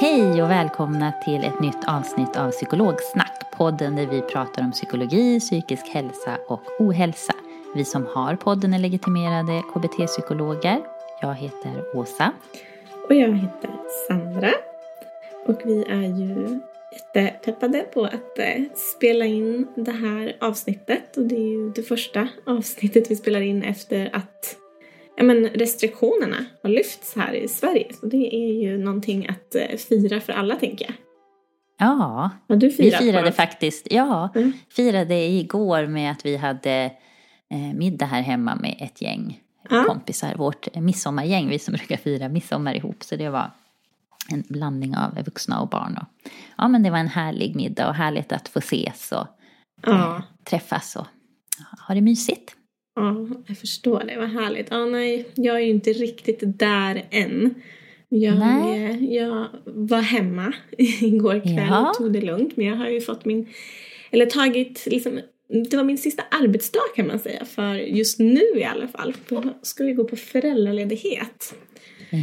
Hej och välkomna till ett nytt avsnitt av Psykologsnack. Podden där vi pratar om psykologi, psykisk hälsa och ohälsa. Vi som har podden är legitimerade KBT-psykologer. Jag heter Åsa. Och jag heter Sandra. Och vi är ju jättepeppade på att eh, spela in det här avsnittet. Och det är ju det första avsnittet vi spelar in efter att men restriktionerna har lyfts här i Sverige. Så det är ju någonting att eh, fira för alla tänker jag. Ja, vi firade på? faktiskt, ja, Mm. firade igår med att vi hade eh, middag här hemma med ett gäng Ja. kompisar. Vårt midsommargäng, vi som brukar fira midsommar ihop. Så det var en blandning av vuxna och barn. Och, ja, men det var en härlig middag och härligt att få ses och Ja. eh, träffas och ha det mysigt. Ja, jag förstår det. Vad härligt. Ja, nej, jag är ju inte riktigt där än. Jag, Nej. jag var hemma igår kväll Ja. och tog det lugnt. Men jag har ju fått min, eller tagit liksom, det var min sista arbetsdag kan man säga. För just nu i alla fall. Då ska vi gå på föräldraledighet.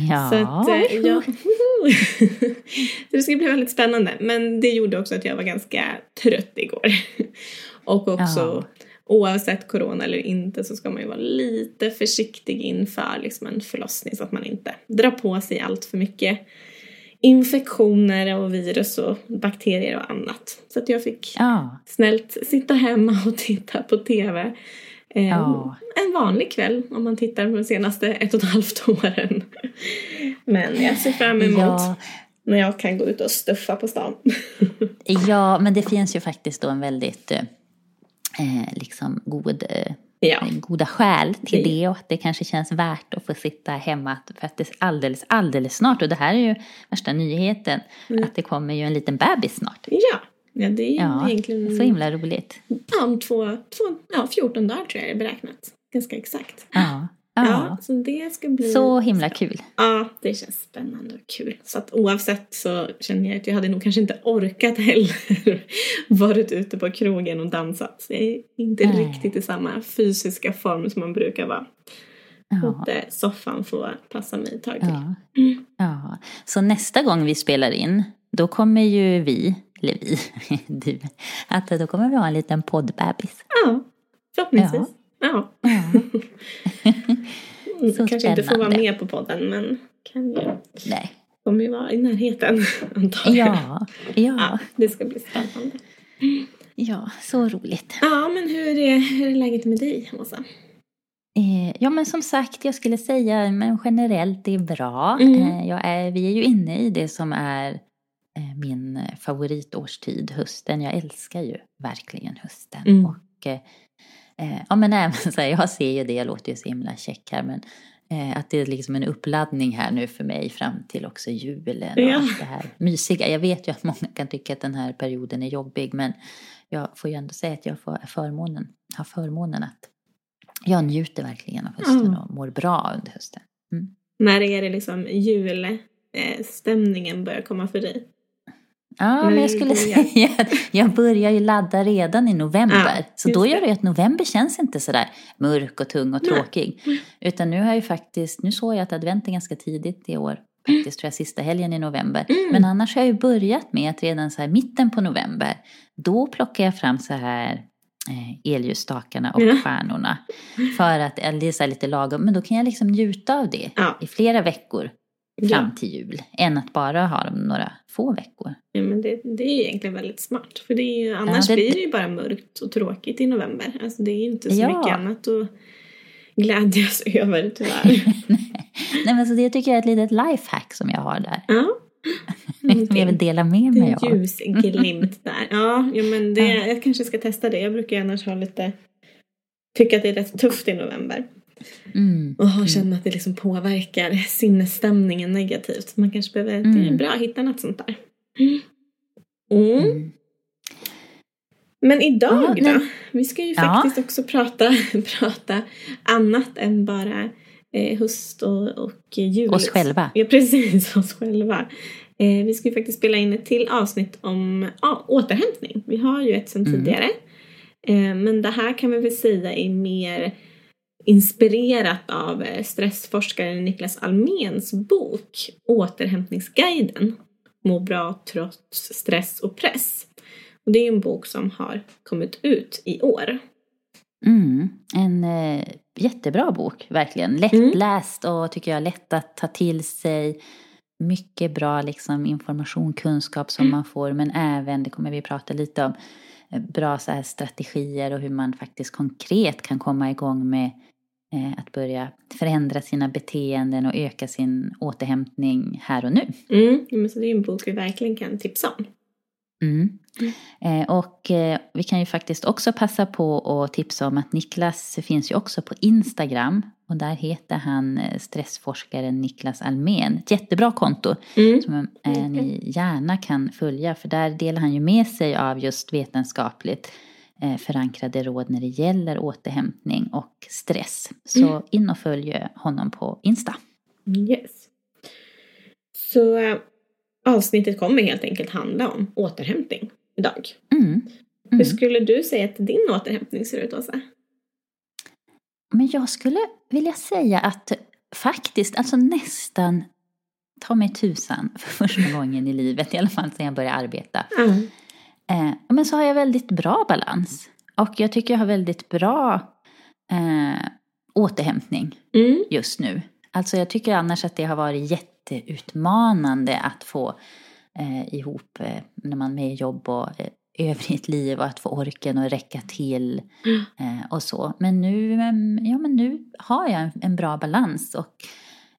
Ja, Så att, eh, ja. Så det ska bli väldigt spännande. Men det gjorde också att jag var ganska trött igår. Och också Ja. Oavsett corona eller inte så ska man ju vara lite försiktig inför liksom en förlossning så att man inte drar på sig allt för mycket infektioner och virus och bakterier och annat. Så att jag fick ja, snällt sitta hemma och titta på TV. Eh, Ja. En vanlig kväll om man tittar på de senaste ett och ett halvt åren. Men jag ser fram emot ja, när jag kan gå ut och stuffa på stan. ja, men det finns ju faktiskt då en väldigt eh, liksom god, eh, ja. goda skäl till Det- det och att det kanske känns värt att få sitta hemma för att det är alldeles, alldeles snart, och det här är ju värsta nyheten, Mm. att det kommer ju en liten bebis snart. Ja. ja, det är ju Ja, egentligen så himla roligt. ja, om två, två, ja, 14 dagar tror jag är beräknat. Ganska exakt. Ja, Ja, så det ska bli... Så himla kul. Ja, det känns spännande och kul. Så att oavsett så känner jag att jag hade nog kanske inte orkat heller varit ute på krogen och dansat. Så jag är inte Nej. riktigt i samma fysiska form som man brukar vara. Ja. Låta soffan få passa mig ett tag till. Ja. ja. Så nästa gång vi spelar in, då kommer ju vi, eller vi, du, att då kommer vi ha en liten poddbebis. Ja, förhoppningsvis. Ja. Ja. Mm, Så kanske inte får vara spännande. med på podden men kan ju, Nej. kommer ju vara i närheten antagligen. Ja, ja, ja, det ska bli spännande. ja, så roligt. Ja, men hur är, hur är läget med dig, Åsa? Eh, Ja men som sagt, jag skulle säga men generellt det är bra. Mm. Eh, Jag är, vi är ju inne i det som är eh, min favoritårstid, hösten. Jag älskar ju verkligen hösten. Mm. Och, eh, eh, ja men även så här, jag ser ju det, jag låter ju så himla check här, men eh, att det är liksom en uppladdning här nu för mig fram till också julen och Ja. allt det här mysiga. Jag vet ju att många kan tycka att den här perioden är jobbig, men jag får ju ändå säga att jag får förmånen, har förmånen att jag njuter verkligen av hösten Mm. och mår bra under hösten. När är det liksom julstämningen börjar komma för dig? Ja, men jag skulle säga att jag börjar ju ladda redan i november. Ja, så då gör det att november känns inte sådär mörk och tung och tråkig. Utan nu har jag ju faktiskt, nu såg jag att advent är ganska tidigt i år. Faktiskt tror jag sista helgen i november. Mm. Men annars har jag ju börjat med att redan så här mitten på november, då plockar jag fram så här eh, elljusstakarna och Ja. stjärnorna. För att, det är så lite lagom, men då kan jag liksom njuta av det Ja. i flera veckor. Fram till jul. Än att bara ha dem några få veckor. Ja, men det, det är egentligen väldigt smart. För det är ju, annars det- blir det ju bara mörkt och tråkigt i november. Alltså det är ju inte så Ja. mycket annat att glädjas över tyvärr. Nej men så det tycker jag är ett litet lifehack som jag har där. ja. Som jag vill dela med mig En av. ljusglimt där. Ja, ja men det, jag kanske ska testa det. Jag brukar annars ha lite... Tycka att det är rätt tufft i november. Mm. Och ha- känna att det liksom påverkar sinnesstämningen negativt. Man kanske behöver... Det är Mm. bra att hitta något sånt där. Mm. Mm. Men idag Ja, då? Vi ska ju Ja. faktiskt också prata, prata annat än bara eh, höst och, och jul. Oss själva. Ja, precis. Oss själva. Eh, vi ska ju faktiskt spela in ett till avsnitt om ja, återhämtning. Vi har ju ett sedan Mm. tidigare. Eh, men det här kan vi väl säga är mer inspirerat av eh, stressforskaren Niklas Alméns bok Återhämtningsguiden. Må bra trots stress och press. Och det är en bok som har kommit ut i år. Mm. En eh, jättebra bok, verkligen. Lättläst och tycker jag lätt att ta till sig. Mycket bra liksom, information, kunskap som man får. Men även, det kommer vi prata lite om, eh, bra så här, strategier och hur man faktiskt konkret kan komma igång med att börja förändra sina beteenden och öka sin återhämtning här och nu. Mm. så det är en bok vi verkligen kan tipsa om. Mm. Eh, och eh, vi kan ju faktiskt också passa på att tipsa om att Niklas finns ju också på Instagram. Och där heter han eh, stressforskaren Niklas Almen. Ett jättebra konto Mm. som eh, ni gärna kan följa. För där delar han ju med sig av just vetenskapligt eh, förankrade råd när det gäller återhämtning och stress. Så in och följ honom på Insta. Yes. Så äh, avsnittet kommer helt enkelt handla om återhämtning idag. Mm. Hur Mm. skulle du säga att din återhämtning ser ut, Åsa? Men jag skulle vilja säga att faktiskt, alltså nästan ta mig tusan för första gången i livet, i alla fall sedan jag började arbeta. Mm. Eh, men så har jag väldigt bra balans. Och jag tycker jag har väldigt bra eh, återhämtning Mm. just nu. Alltså jag tycker annars att det har varit jätteutmanande att få eh, ihop eh, när man är med jobb och eh, övrigt liv och att få orken att räcka till eh, och så. Men nu, ja, men nu har jag en, en bra balans och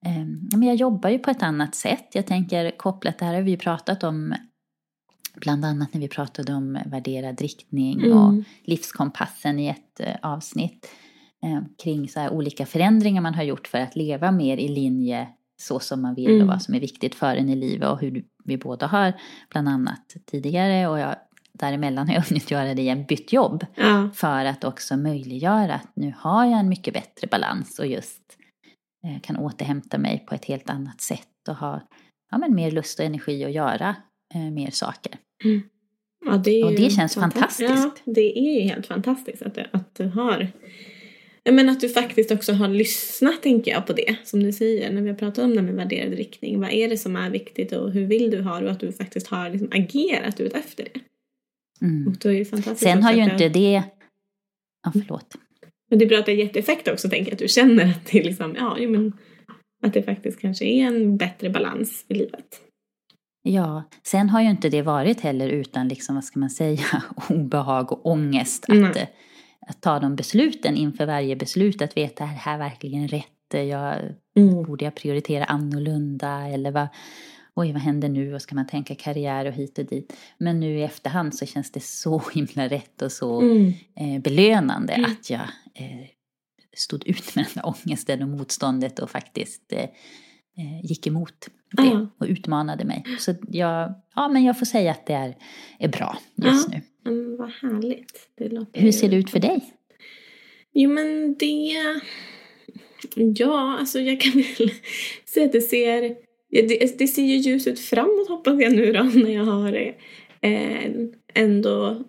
eh, men jag jobbar ju på ett annat sätt. Jag tänker kopplat, det här har vi ju pratat om bland annat när vi pratade om värderad riktning och Mm. livskompassen i ett eh, avsnitt eh, kring så olika förändringar man har gjort för att leva mer i linje så som man vill Mm. och vad som är viktigt för en i livet och hur vi båda har bland annat tidigare och jag däremellan har jag hunnit göra det igen, bytt jobb Ja. för att också möjliggöra att nu har jag en mycket bättre balans och just eh, kan återhämta mig på ett helt annat sätt och ha ja, men mer lust och energi att göra eh, mer saker. Ja, det Och det känns fanta- fantastiskt. Ja, det är ju helt fantastiskt att du, att du har men att du faktiskt också har lyssnat, tänker jag, på det. Som du säger, när vi har pratat om det med värderad riktning. Vad är det som är viktigt och hur vill du ha det? Och att du faktiskt har liksom agerat ut efter det. Mm. Och då är det fantastiskt Sen har ju inte det... det... Ja, förlåt. Men det är bra att det har gett effekt också, tänker jag. Att du känner att det liksom, ja, jo, men att det faktiskt kanske är en bättre balans i livet. Ja, sen har ju inte det varit heller utan liksom, vad ska man säga, obehag och ångest att, Nej. eh, att ta de besluten inför varje beslut, att veta är det här verkligen rätt, jag, Mm. borde jag prioritera annorlunda eller vad, oj vad händer nu och ska man tänka karriär och hit och dit. Men nu i efterhand så känns det så himla rätt och så Mm. eh, belönande Mm. att jag eh, stod ut med den där ångesten och motståndet och faktiskt eh, eh, gick emot det och utmanade mig. Så jag, ja, men jag får säga att det är, är bra just nu. Men vad härligt. Det låter Hur ser det ut för dig? Jo men det... Ja, alltså jag kan väl säga att det ser det, det ser ju ljus ut framåt hoppas jag nu då när jag har eh, ändå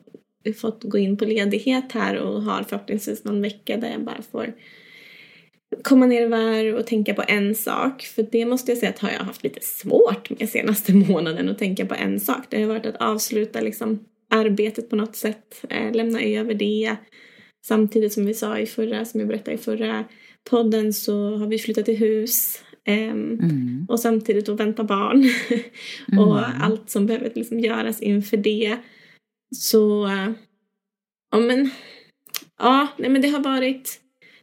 fått gå in på ledighet här och har förhoppningsvis någon vecka där jag bara får komma ner i varv och tänka på en sak. För det måste jag säga att har jag haft lite svårt med senaste månaden att tänka på en sak. Det har varit att avsluta liksom arbetet på något sätt, eh, lämna över det. Samtidigt som vi sa i förra, som jag berättade i förra podden så har vi flyttat till hus. Um, mm. Och samtidigt då vänta barn. mm. och allt som behöver liksom göras inför det. Så, ja men, ja, nej men det har varit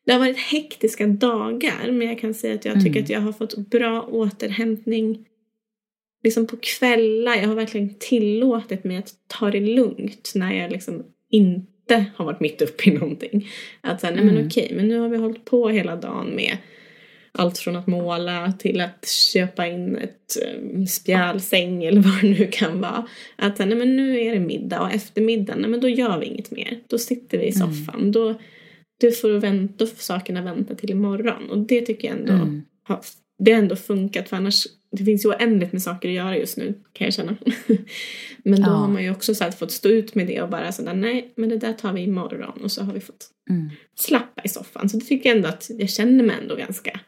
det har varit hektiska dagar men jag kan säga att jag mm. tycker att jag har fått bra återhämtning liksom på kvällar. Jag har verkligen tillåtit mig att ta det lugnt när jag liksom inte har varit mitt uppe i någonting. Att säga, nej men mm. okej, men nu har vi hållit på hela dagen med allt från att måla till att köpa in ett um, spjälsäng eller vad det nu kan vara. Att nej men nu är det middag och eftermiddagen, nej men då gör vi inget mer. Då sitter vi i mm. soffan. Mm. Då, då, får vänta, då får sakerna vänta till imorgon. Och det tycker jag ändå mm. har, det har ändå funkat för annars det finns ju oändligt med saker att göra just nu kan jag känna. men då ja. har man ju också så här, fått stå ut med det och bara sådär nej men det där tar vi imorgon och så har vi fått mm. slappa i soffan. Så det tycker jag ändå att jag känner mig ändå ganska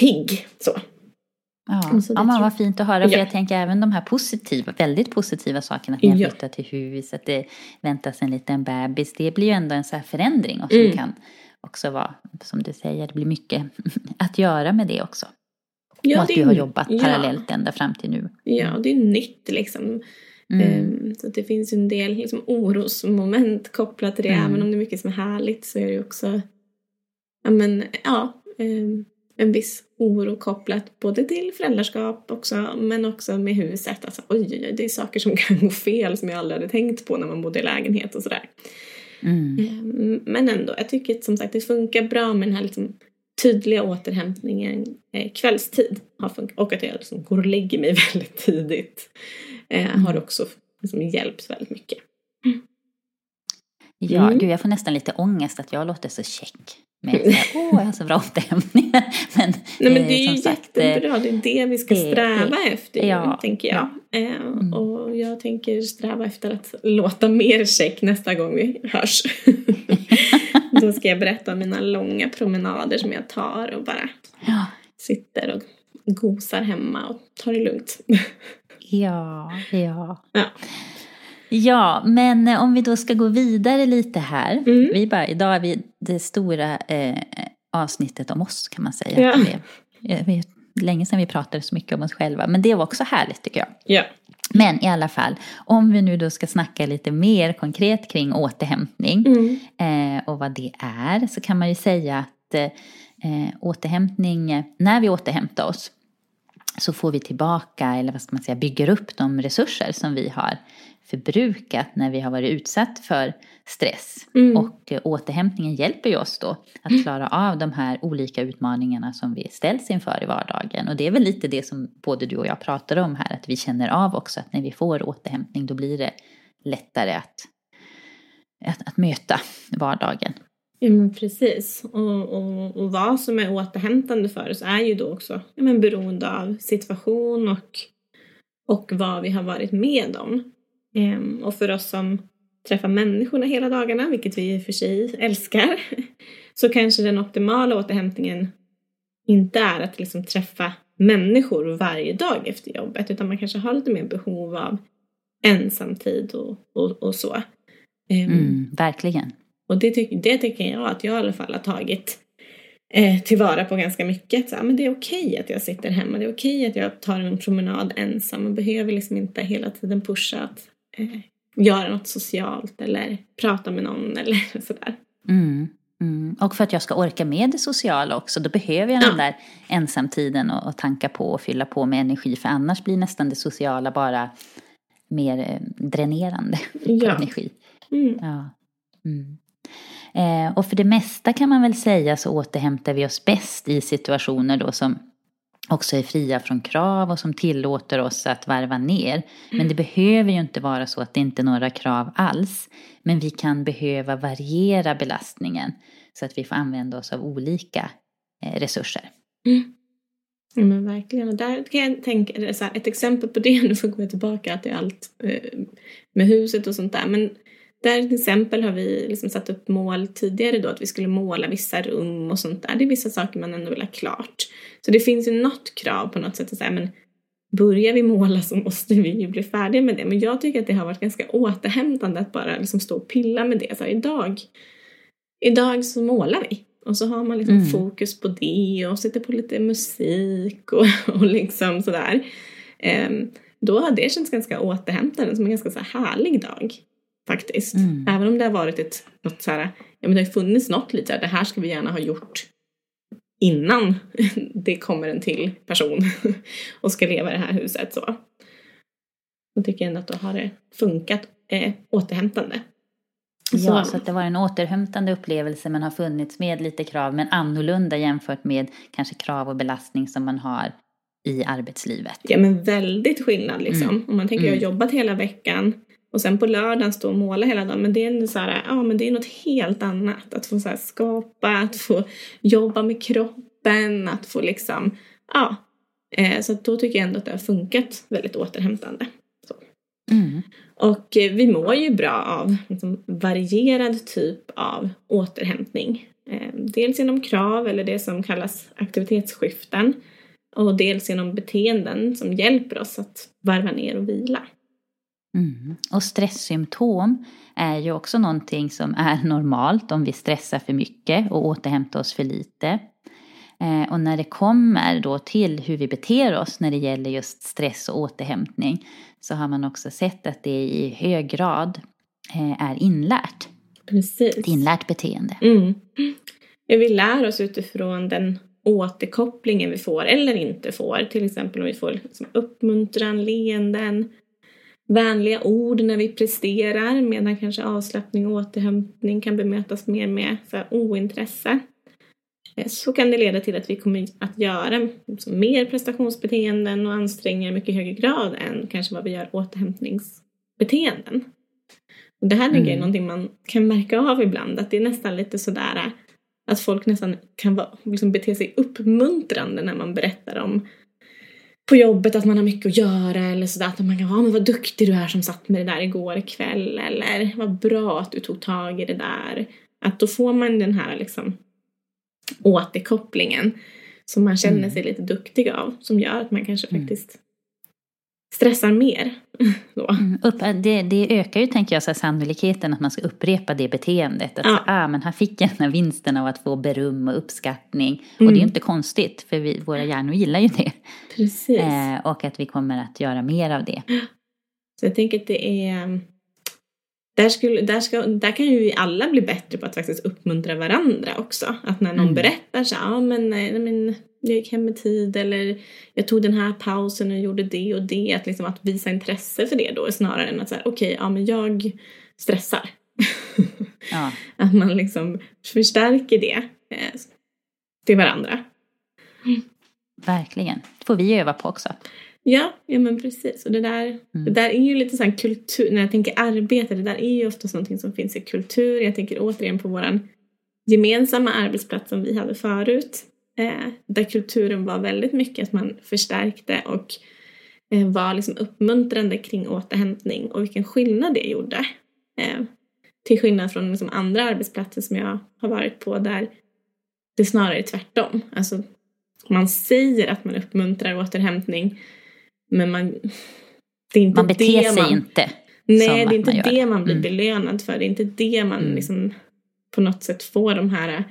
pigg så. Ja, ja men vad fint att höra. För jag tänker även de här positiva, väldigt positiva sakerna. Att ni har flyttat ja. till hus, att det väntas en liten bebis. Det blir ju ändå en så här förändring och som mm. kan också vara, som du säger, det blir mycket att göra med det också. Ja, och att du har jobbat ja. parallellt ända fram till nu. Ja, det är nytt liksom. Mm. Um, så det finns en del liksom, orosmoment kopplat till det. Mm. Även om det är mycket som är härligt så är det också ja, men, ja, um, en viss oro kopplat både till föräldraskap också men också med huset. Alltså, oj, oj, oj, det är saker som kan gå fel som jag aldrig hade tänkt på när man bodde i lägenhet och sådär. Mm. Um, men ändå, jag tycker som sagt det funkar bra med den här liksom, tydliga återhämtningen eh, kvällstid. Och att jag liksom går och lägger mig väldigt tidigt eh, mm. har också liksom hjälpt väldigt mycket. Mm. Ja, gud jag får nästan lite ångest att jag låter så check. Med åh, oh, jag har så bra återhämtning. Men, Nej, men det är ju sagt, jättebra, det är det vi ska sträva det, efter, ja, tänker jag. Ja. Eh, mm. Och jag tänker sträva efter att låta mer check nästa gång vi hörs. Då ska jag berätta om mina långa promenader som jag tar och bara ja. sitter och gosar hemma och tar det lugnt. ja, ja. ja. Ja, men om vi då ska gå vidare lite här. Mm. Vi bara, idag är vi det stora eh, avsnittet om oss kan man säga. Ja. Det, är, länge sedan vi pratade så mycket om oss själva, men det var också härligt tycker jag. Ja. Men i alla fall, om vi nu då ska snacka lite mer konkret kring återhämtning mm. eh, och vad det är så kan man ju säga att eh, återhämtning, när vi återhämtar oss så får vi tillbaka, eller vad ska man säga, bygger upp de resurser som vi har förbrukat när vi har varit utsatt för stress. Mm. Och eh, återhämtningen hjälper ju oss då att mm. klara av de här olika utmaningarna som vi ställs inför i vardagen. Och det är väl lite det som både du och jag pratade om här, att vi känner av också att när vi får återhämtning då blir det lättare att, att, att möta vardagen. Ja men precis. Och, och, och vad som är återhämtande för oss är ju då också ja, men beroende av situation och, och vad vi har varit med om. Ehm, och för oss som träffar människorna hela dagarna, vilket vi i och för sig älskar, så kanske den optimala återhämtningen inte är att liksom träffa människor varje dag efter jobbet utan man kanske har lite mer behov av ensamtid och, och, och så. Ehm, mm, verkligen. Och det, ty det tycker jag att jag i alla fall har tagit eh, tillvara på ganska mycket. Så, men det är okej okay att jag sitter hemma, det är okej okay att jag tar en promenad ensam. Man behöver liksom inte hela tiden pusha att eh, göra något socialt eller prata med någon eller sådär. Mm, mm. Och för att jag ska orka med det sociala också, då behöver jag ja. den där ensamtiden och, och tanka på och fylla på med energi. För annars blir nästan det sociala bara mer eh, dränerande ja. på energi. Mm. Ja. Mm. Eh, och för det mesta kan man väl säga så återhämtar vi oss bäst i situationer då som också är fria från krav och som tillåter oss att varva ner. Men det behöver ju inte vara så att det inte är några krav alls. Men vi kan behöva variera belastningen så att vi får använda oss av olika eh, resurser. Mm. Ja, men verkligen. Och där kan jag tänka, så här, ett exempel på det, nu får gå tillbaka till allt eh, med huset och sånt där. Men där till exempel har vi liksom satt upp mål tidigare då att vi skulle måla vissa rum och sånt där. Det är vissa saker man ändå vill ha klart. Så det finns ju något krav på något sätt att säga men börjar vi måla så måste vi ju bli färdiga med det. Men jag tycker att det har varit ganska återhämtande att bara liksom stå och pilla med det. Så här, idag, idag så målar vi. Och så har man liksom mm. fokus på det och sätter på lite musik och, och liksom sådär. Um, då har det känts ganska återhämtande som en ganska så härlig dag. Faktiskt. Mm. Även om det har varit ett, något så här, ja men det har funnits något lite så här, det här ska vi gärna ha gjort innan det kommer en till person och ska leva i det här huset så. Då tycker jag ändå att då har det funkat eh, återhämtande. Ja, så. så att det var en återhämtande upplevelse men har funnits med lite krav men annorlunda jämfört med kanske krav och belastning som man har i arbetslivet. Ja men väldigt skillnad liksom. Mm. Om man tänker mm. jag har jobbat hela veckan och sen på lördagen stå och måla hela dagen. Men det är så här, ja men det är något helt annat. Att få så skapa, att få jobba med kroppen, att få liksom, ja. Eh, så då tycker jag ändå att det har funkat väldigt återhämtande. Mm. Och eh, vi mår ju bra av liksom, varierad typ av återhämtning. Eh, dels genom krav eller det som kallas aktivitetsskiften och dels genom beteenden som hjälper oss att varva ner och vila. Mm. Och stresssymptom är ju också någonting som är normalt om vi stressar för mycket och återhämtar oss för lite. Eh, och när det kommer då till hur vi beter oss när det gäller just stress och återhämtning så har man också sett att det i hög grad eh, är inlärt. Precis. Ett inlärt beteende. Mm. Vi lär oss utifrån den återkopplingen vi får eller inte får. Till exempel om vi får liksom uppmuntran, leenden, vänliga ord när vi presterar medan kanske avslappning och återhämtning kan bemötas mer med så här, ointresse. Eh, så kan det leda till att vi kommer att göra liksom, mer prestationsbeteenden och ansträngningar i mycket högre grad än kanske vad vi gör återhämtningsbeteenden. Och det här mm. är någonting man kan märka av ibland, att det är nästan lite sådär att folk nästan kan liksom bete sig uppmuntrande när man berättar om på jobbet att man har mycket att göra eller sådär. Att man kan vara, ah, men vad duktig du är som satt med det där igår kväll eller vad bra att du tog tag i det där. Att då får man den här liksom återkopplingen som man känner mm. sig lite duktig av som gör att man kanske mm. faktiskt stressar mer. Mm, upp, det, det, ökar ju tänker jag så sannolikheten att man ska upprepa det beteendet. Att ja. så, ah, men här fick jag den här vinsten av att få beröm och uppskattning. Mm. Och det är mm. inte konstigt för vi, våra hjärnor gillar ju det. Precis. Eh, och att vi kommer att göra mer av det. Så jag tänker att det är där, skulle, där, ska, där kan ju vi alla bli bättre på att faktiskt uppmuntra varandra också. Att när någon mm. berättar så ja men, men jag gick hem i tid eller jag tog den här pausen och gjorde det och det. Att, liksom, att visa intresse för det då snarare än att säga okej, okay, ja men jag stressar. Ja. att man liksom förstärker det eh, till varandra. Verkligen. Det får vi öva på också. Ja, ja men precis. Och det där, mm. det där är ju lite sån kultur, när jag tänker arbete, det där är ju ofta någonting som finns i kultur. Jag tänker återigen på våran gemensamma arbetsplats som vi hade förut. Eh, där kulturen var väldigt mycket att man förstärkte och eh, var liksom uppmuntrande kring återhämtning och vilken skillnad det gjorde. Eh, till skillnad från liksom andra arbetsplatser som jag har varit på där det snarare är tvärtom. Alltså, man säger att man uppmuntrar återhämtning men man... Det är inte man beter det sig man, inte. Nej, det är inte det man blir mm. belönad för. Det är inte det man mm. liksom på något sätt får de här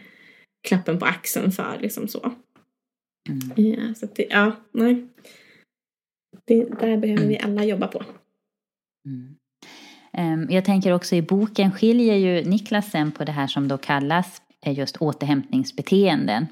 klappen på axeln för. Liksom så. Mm. Ja, så det, ja, nej. Det, där behöver vi alla jobba på. Mm. Ehm, jag tänker också i boken skiljer ju Niklas sen på det här som då kallas eh, just återhämtningsbeteenden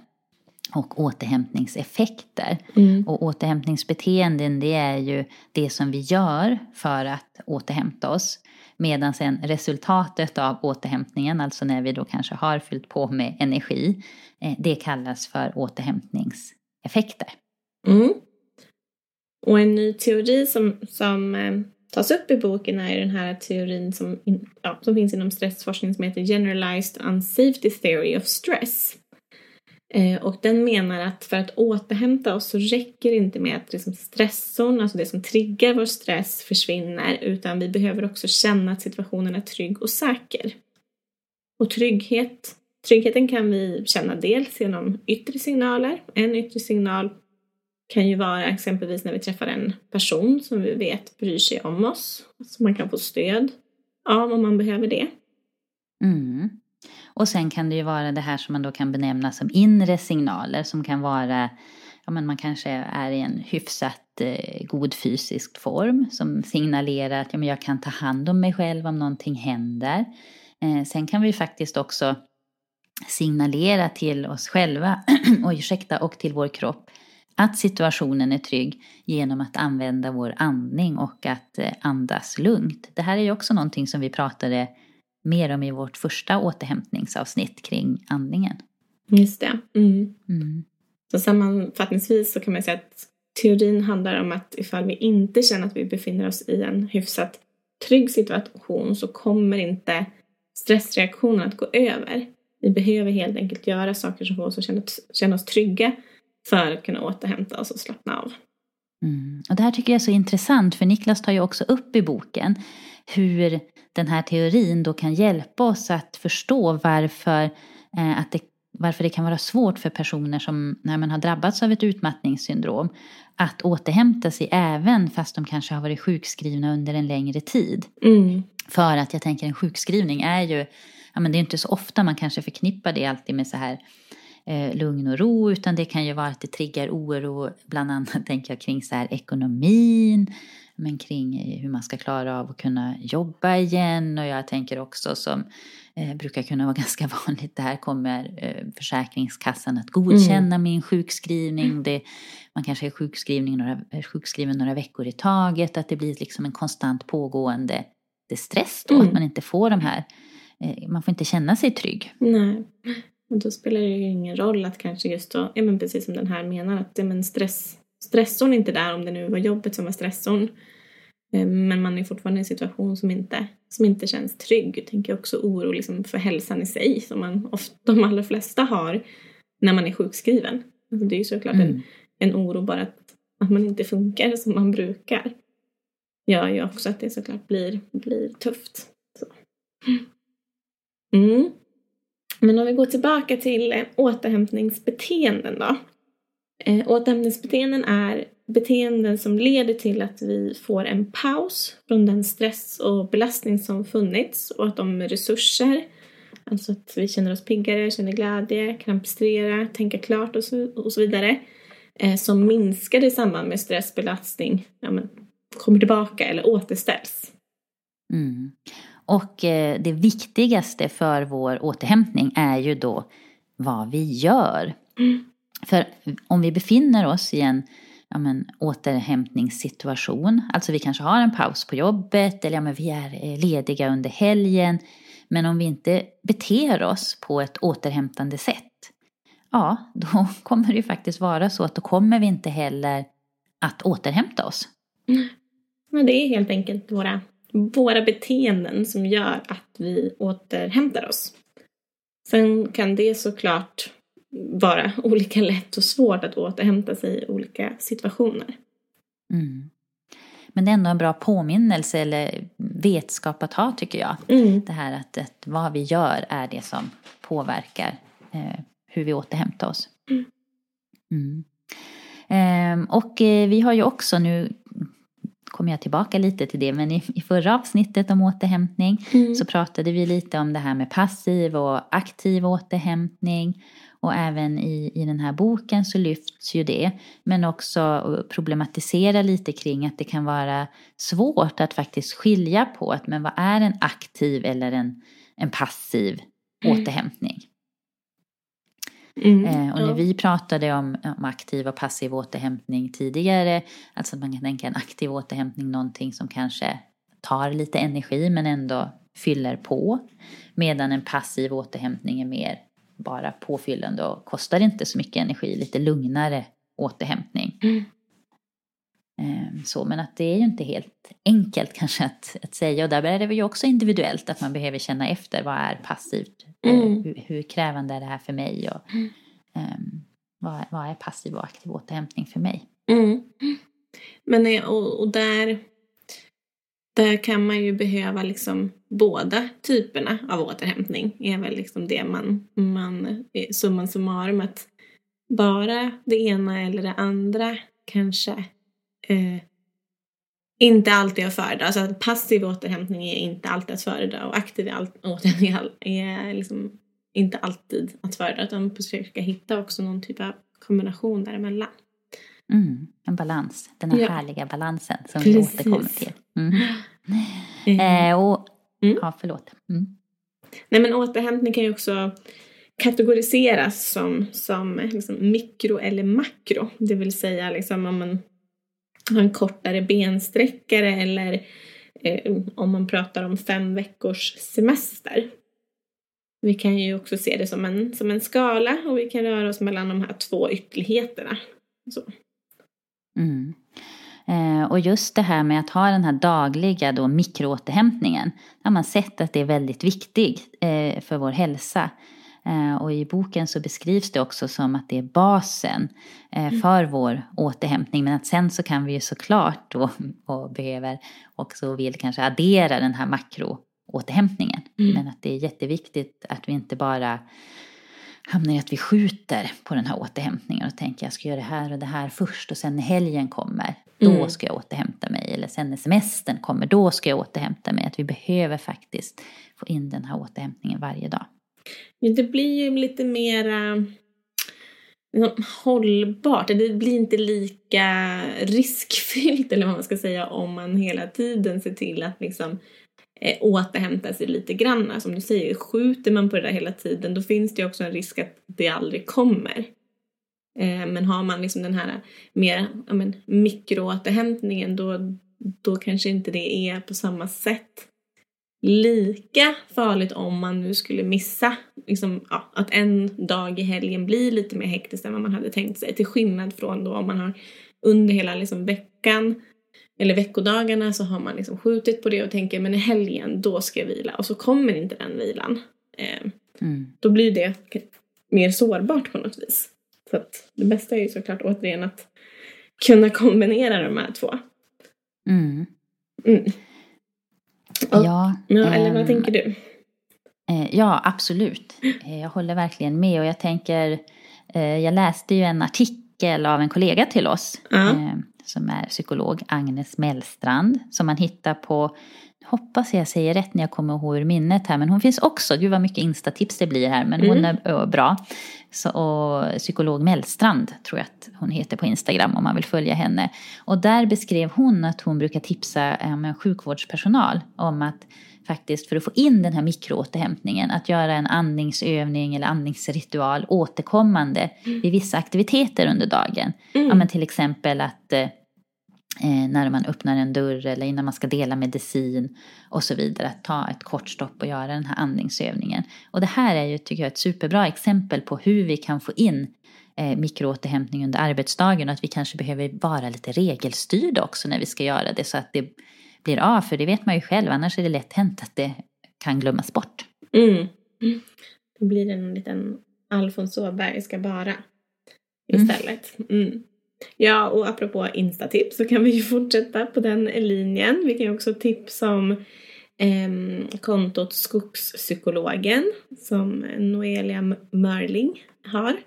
och återhämtningseffekter. Mm. Och återhämtningsbeteenden det är ju det som vi gör för att återhämta oss. Medan sen resultatet av återhämtningen, alltså när vi då kanske har fyllt på med energi, eh, det kallas för återhämtningseffekter. Mm. Och en ny teori som, som eh, tas upp i boken är den här teorin som, ja, som finns inom stressforskning som heter Generalized Unsafety Theory of Stress. Eh, och den menar att för att återhämta oss så räcker det inte med att liksom stressorn, alltså det som triggar vår stress, försvinner utan vi behöver också känna att situationen är trygg och säker. Och trygghet, tryggheten kan vi känna dels genom yttre signaler. En yttre signal kan ju vara exempelvis när vi träffar en person som vi vet bryr sig om oss. Så man kan få stöd av om man behöver det. Mm. Och sen kan det ju vara det här som man då kan benämna som inre signaler som kan vara Ja, men man kanske är i en hyfsat eh, god fysisk form som signalerar att ja, men jag kan ta hand om mig själv om någonting händer. Eh, sen kan vi faktiskt också signalera till oss själva och, ursäkta, och till vår kropp att situationen är trygg genom att använda vår andning och att eh, andas lugnt. Det här är ju också någonting som vi pratade mer om i vårt första återhämtningsavsnitt kring andningen. Just det. Mm. Mm. Så sammanfattningsvis så kan man säga att teorin handlar om att ifall vi inte känner att vi befinner oss i en hyfsat trygg situation så kommer inte stressreaktionen att gå över. Vi behöver helt enkelt göra saker som får oss att känna, oss trygga för att kunna återhämta oss och slappna av. Mm. Och det här tycker jag är så intressant för Niklas tar ju också upp i boken hur den här teorin då kan hjälpa oss att förstå varför, eh, att det, varför det kan vara svårt för personer som när man har drabbats av ett utmattningssyndrom att återhämta sig även fast de kanske har varit sjukskrivna under en längre tid. Mm. För att jag tänker en sjukskrivning är ju, ja men det är inte så ofta man kanske förknippar det alltid med så här eh, lugn och ro utan det kan ju vara att det triggar oro bland annat tänker jag kring så här ekonomin men kring hur man ska klara av att kunna jobba igen och jag tänker också som eh, brukar kunna vara ganska vanligt, det här kommer eh, Försäkringskassan att godkänna mm. min sjukskrivning. Det, man kanske är sjukskrivning några, sjukskriven några veckor i taget, att det blir liksom en konstant pågående stress då, mm. att man inte får de här, eh, man får inte känna sig trygg. Nej. Och då spelar det ju ingen roll att kanske just då, ja men precis som den här menar, att ja, men stress, stressorn är inte där om det nu var jobbet som var stressorn. Eh, men man är fortfarande i en situation som inte, som inte känns trygg. Jag tänker också oro liksom för hälsan i sig som man ofta, de allra flesta har när man är sjukskriven. Alltså det är ju såklart mm. en, en oro bara att, att man inte funkar som man brukar. Gör ju också att det såklart blir, blir tufft. Så. Mm. Men om vi går tillbaka till eh, återhämtningsbeteenden då. Eh, återhämtningsbeteenden är beteenden som leder till att vi får en paus från den stress och belastning som funnits och att de resurser, alltså att vi känner oss piggare, känner glädje, kan prestera, tänka klart och så, och så vidare, eh, som minskar i samband med stressbelastning, ja, men, kommer tillbaka eller återställs. Mm. Och eh, det viktigaste för vår återhämtning är ju då vad vi gör. Mm. För om vi befinner oss i en ja, men, återhämtningssituation, alltså vi kanske har en paus på jobbet eller ja, men vi är eh, lediga under helgen, men om vi inte beter oss på ett återhämtande sätt, ja, då kommer det ju faktiskt vara så att då kommer vi inte heller att återhämta oss. Mm. Men det är helt enkelt våra våra beteenden som gör att vi återhämtar oss. Sen kan det såklart vara olika lätt och svårt att återhämta sig i olika situationer. Mm. Men det är ändå en bra påminnelse eller vetskap att ha tycker jag. Mm. Det här att, att, vad vi gör är det som påverkar eh, hur vi återhämtar oss. Mm. mm. Eh, och eh, vi har ju också nu kommer jag tillbaka lite till det, men i, i förra avsnittet om återhämtning mm. så pratade vi lite om det här med passiv och aktiv återhämtning. Och även i, i den här boken så lyfts ju det. Men också problematisera lite kring att det kan vara svårt att faktiskt skilja på att men vad är en aktiv eller en, en passiv mm. återhämtning. Mm, eh, och när ja. vi pratade om, om, aktiv och passiv återhämtning tidigare, alltså att man kan tänka en aktiv återhämtning någonting som kanske tar lite energi men ändå fyller på. Medan en passiv återhämtning är mer bara påfyllande och kostar inte så mycket energi, lite lugnare återhämtning. Mm. Eh, så, men att det är ju inte helt enkelt kanske att, att säga och där är det ju också individuellt att man behöver känna efter vad är passivt, eh, mm. hur, hur, krävande är det här för mig och, Um, vad, vad, är passiv och aktiv återhämtning för mig? Mm. Men och, och där, där kan man ju behöva liksom båda typerna av återhämtning. är väl liksom det man, man eh, summan summarum att bara det ena eller det andra kanske eh, inte alltid att föredra. Alltså att passiv återhämtning är inte alltid att föredra och aktiv återhämtning är liksom inte alltid att föredra utan försöka hitta också någon typ av kombination däremellan. Mm, en balans, den här ja. härliga balansen som Precis. vi återkommer till. Mm. Mm. Eh, och, mm. Ja, förlåt. Mm. Nej men återhämtning kan ju också kategoriseras som, som liksom mikro eller makro. Det vill säga liksom om man har en kortare bensträckare eller eh, om man pratar om fem veckors semester. Vi kan ju också se det som en, som en skala och vi kan röra oss mellan de här två ytterligheterna. Så. Mm. Eh, och just det här med att ha den här dagliga då mikroåterhämtningen. har man sett att det är väldigt viktigt eh, för vår hälsa. Eh, och i boken så beskrivs det också som att det är basen mm. för vår återhämtning. Men att sen så kan vi ju såklart då och behöver också vill kanske addera den här makroåterhämtningen. Mm. Men att det är jätteviktigt att vi inte bara hamnar i att vi skjuter på den här återhämtningen och tänker jag ska göra det här och det här först och sen när helgen kommer då mm. ska jag återhämta mig eller sen när semestern kommer då ska jag återhämta mig. Att vi behöver faktiskt få in den här återhämtningen varje dag. Det blir ju lite mera liksom, hållbart. Det blir inte lika riskfyllt eller vad man ska säga om man hela tiden ser till att liksom eh, återhämta sig lite grann. Alltså, som du säger, skjuter man på det där hela tiden då finns det ju också en risk att det aldrig kommer. Eh, men har man liksom den här mer ja, men, mikroåterhämtningen då, då kanske inte det är på samma sätt lika farligt om man nu skulle missa liksom, ja, att en dag i helgen blir lite mer hektisk än vad man hade tänkt sig. Till skillnad från då om man har under hela liksom, veckan eller veckodagarna så har man liksom skjutit på det och tänker men i helgen då ska jag vila och så kommer inte den vilan. Eh, mm. Då blir det mer sårbart på något vis. Så att det bästa är ju såklart återigen att kunna kombinera de här två. Mm. Mm. Ja, ja, eller vad äm, tänker du? Eh, ja, absolut. Eh, jag håller verkligen med och jag tänker, eh, jag läste ju en artikel av en kollega till oss uh som är psykolog, Agnes Mellstrand, som man hittar på hoppas jag säger rätt när jag kommer ihåg ur minnet här, men hon finns också, gud vad mycket instatips det blir här, men mm. hon är bra. Så, och psykolog Mellstrand tror jag att hon heter på Instagram om man vill följa henne. Och där beskrev hon att hon brukar tipsa eh, sjukvårdspersonal om att faktiskt för att få in den här mikroåterhämtningen, att göra en andningsövning eller andningsritual återkommande mm. vid vissa aktiviteter under dagen. Mm. Ja, men till exempel att eh, eh, när man öppnar en dörr eller innan man ska dela medicin och så vidare. Att ta ett kort stopp och göra den här andningsövningen. Och det här är ju, tycker jag, ett superbra exempel på hur vi kan få in eh, mikroåterhämtning under arbetsdagen och att vi kanske behöver vara lite regelstyrda också när vi ska göra det så att det blir av. För det vet man ju själv, annars är det lätt hänt att det kan glömmas bort. Mm. Då blir det en liten Alfons Åberg ska bara istället. Mm. Mm. Ja, och apropå instatips så kan vi ju fortsätta på den linjen. Vi kan ju också tipsa om eh, kontot Skogspsykologen som Noelia Mörling har.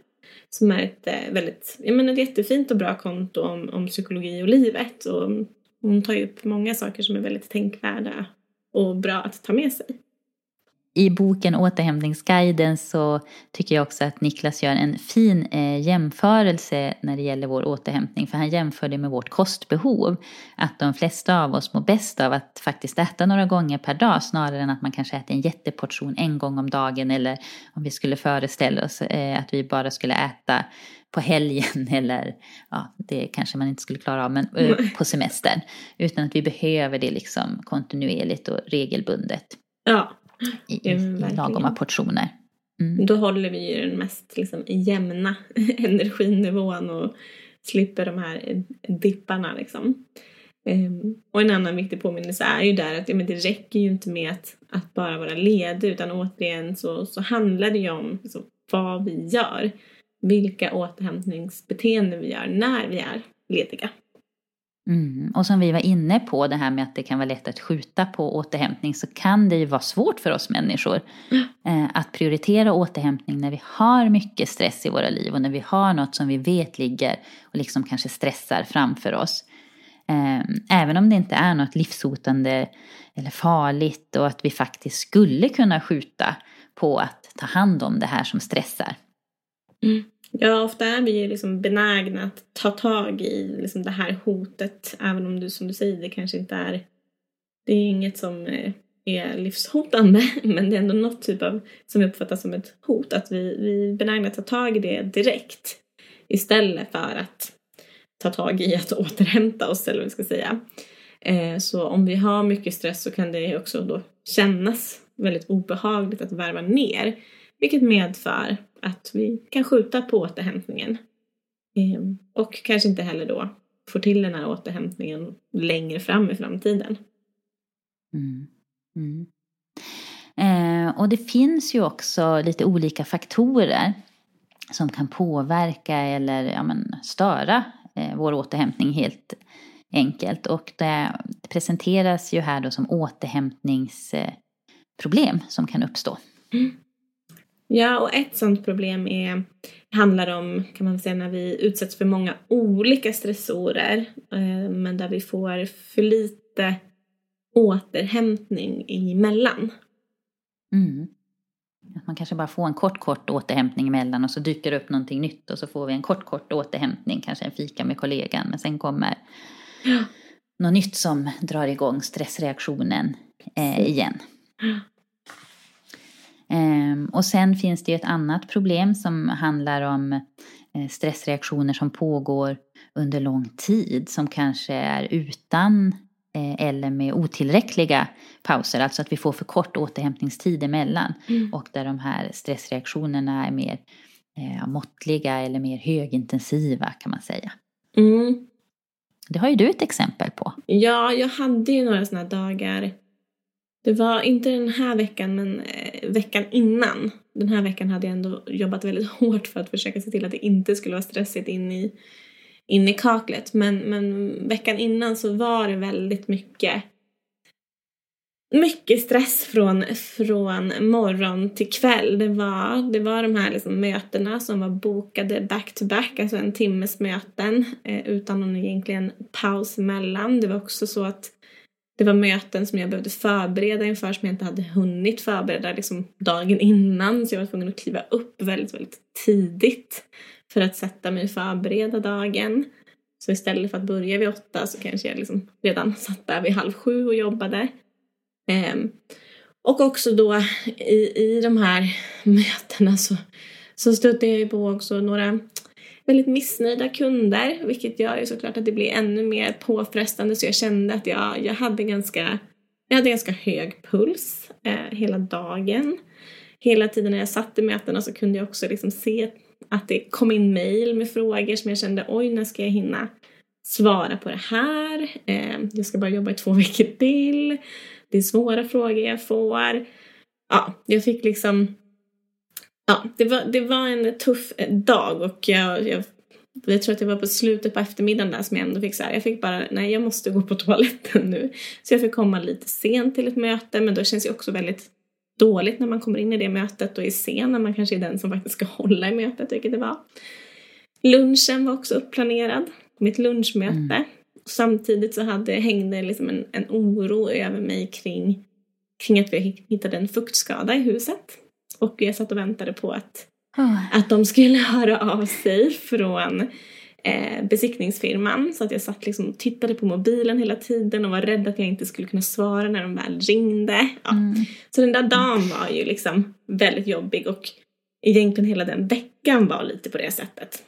Som är ett eh, väldigt, jag menar ett jättefint och bra konto om, om psykologi och livet. Och hon tar ju upp många saker som är väldigt tänkvärda och bra att ta med sig i boken Återhämtningsguiden så tycker jag också att Niklas gör en fin eh, jämförelse när det gäller vår återhämtning. För han jämför det med vårt kostbehov. Att de flesta av oss mår bäst av att faktiskt äta några gånger per dag snarare än att man kanske äter en jätteportion en gång om dagen. Eller om vi skulle föreställa oss eh, att vi bara skulle äta på helgen eller ja, det kanske man inte skulle klara av men eh, på semestern. Utan att vi behöver det liksom kontinuerligt och regelbundet. Ja, i, i lagoma portioner. Mm. Då håller vi ju den mest liksom, jämna energinivån och slipper de här dipparna liksom. Um, och en annan viktig påminnelse är ju där att ja, men det räcker ju inte med att, att bara vara ledig utan återigen så, så handlar det ju om liksom, vad vi gör. Vilka återhämtningsbeteenden vi gör när vi är lediga. Mm. Och som vi var inne på, det här med att det kan vara lätt att skjuta på återhämtning, så kan det ju vara svårt för oss människor eh, att prioritera återhämtning när vi har mycket stress i våra liv och när vi har något som vi vet ligger och liksom kanske stressar framför oss. Eh, även om det inte är något livshotande eller farligt och att vi faktiskt skulle kunna skjuta på att ta hand om det här som stressar. Mm. Ja, ofta är vi ju liksom benägna att ta tag i liksom det här hotet. Även om du som du säger, det kanske inte är... Det är inget som eh, är livshotande. Men det är ändå något typ av som vi uppfattar som ett hot. Att vi, vi är benägna att ta tag i det direkt. Istället för att ta tag i att återhämta oss eller vad vi ska säga. Eh, så om vi har mycket stress så kan det också då kännas väldigt obehagligt att värva ner. Vilket medför att vi kan skjuta på återhämtningen. Ehm, och kanske inte heller då får till den här återhämtningen längre fram i framtiden. Mm. Mm. Eh, och det finns ju också lite olika faktorer som kan påverka eller ja, men, störa eh, vår återhämtning helt enkelt. Och det presenteras ju här då som återhämtningsproblem som kan uppstå. Mm. Ja, och ett sådant problem är, handlar om, kan man säga, när vi utsätts för många olika stressorer eh, men där vi får för lite återhämtning emellan. Mm. Att man kanske bara får en kort, kort återhämtning emellan och så dyker det upp någonting nytt och så får vi en kort, kort återhämtning, kanske en fika med kollegan, men sen kommer ja. något nytt som drar igång stressreaktionen eh, igen. Ehm, och sen finns det ju ett annat problem som handlar om eh, stressreaktioner som pågår under lång tid som kanske är utan eh, eller med otillräckliga pauser, alltså att vi får för kort återhämtningstid emellan mm. och där de här stressreaktionerna är mer eh, måttliga eller mer högintensiva kan man säga. Mm. Det har ju du ett exempel på. Ja, jag hade ju några sådana dagar det var inte den här veckan, men eh, veckan innan. Den här veckan hade jag ändå jobbat väldigt hårt för att försöka se till att det inte skulle vara stressigt in i, in i kaklet. Men, men veckan innan så var det väldigt mycket mycket stress från, från morgon till kväll. Det var, det var de här liksom mötena som var bokade back to back, alltså en timmes möten eh, utan någon egentligen paus emellan. Det var också så att det var möten som jag behövde förbereda inför som jag inte hade hunnit förbereda liksom dagen innan. Så jag var tvungen att kliva upp väldigt, väldigt tidigt för att sätta mig och förbereda dagen. Så istället för att börja vid åtta så kanske jag liksom redan satt där vid halv sju och jobbade. Ehm. och också då i, i de här mötena så, så stötte jag ju på också några väldigt missnöjda kunder vilket gör ju såklart att det blir ännu mer påfrestande så jag kände att jag, jag hade ganska jag hade ganska hög puls eh, hela dagen. Hela tiden när jag satt i mötena så kunde jag också liksom se att det kom in mail med frågor som jag kände oj när ska jag hinna svara på det här? Eh, jag ska bara jobba i två veckor till. Det är svåra frågor jag får. Ja, jag fick liksom Ja, det var, det var en tuff dag och jag, jag, jag tror att det var på slutet på eftermiddagen där som jag ändå fick så här, jag fick bara, nej jag måste gå på toaletten nu. Så jag fick komma lite sent till ett möte men då känns det också väldigt dåligt när man kommer in i det mötet och är sen när man kanske är den som faktiskt ska hålla i mötet, vilket det var. Lunchen var också uppplanerad, mitt lunchmöte. Mm. Samtidigt så hade, hängde liksom en, en oro över mig kring, kring att vi hittade en fuktskada i huset. Och jag satt och väntade på att, oh. att de skulle höra av sig från eh, besiktningsfirman. Så att jag satt liksom och tittade på mobilen hela tiden och var rädd att jag inte skulle kunna svara när de väl ringde. Ja. Mm. Så den där dagen var ju liksom väldigt jobbig och egentligen hela den veckan var lite på det sättet.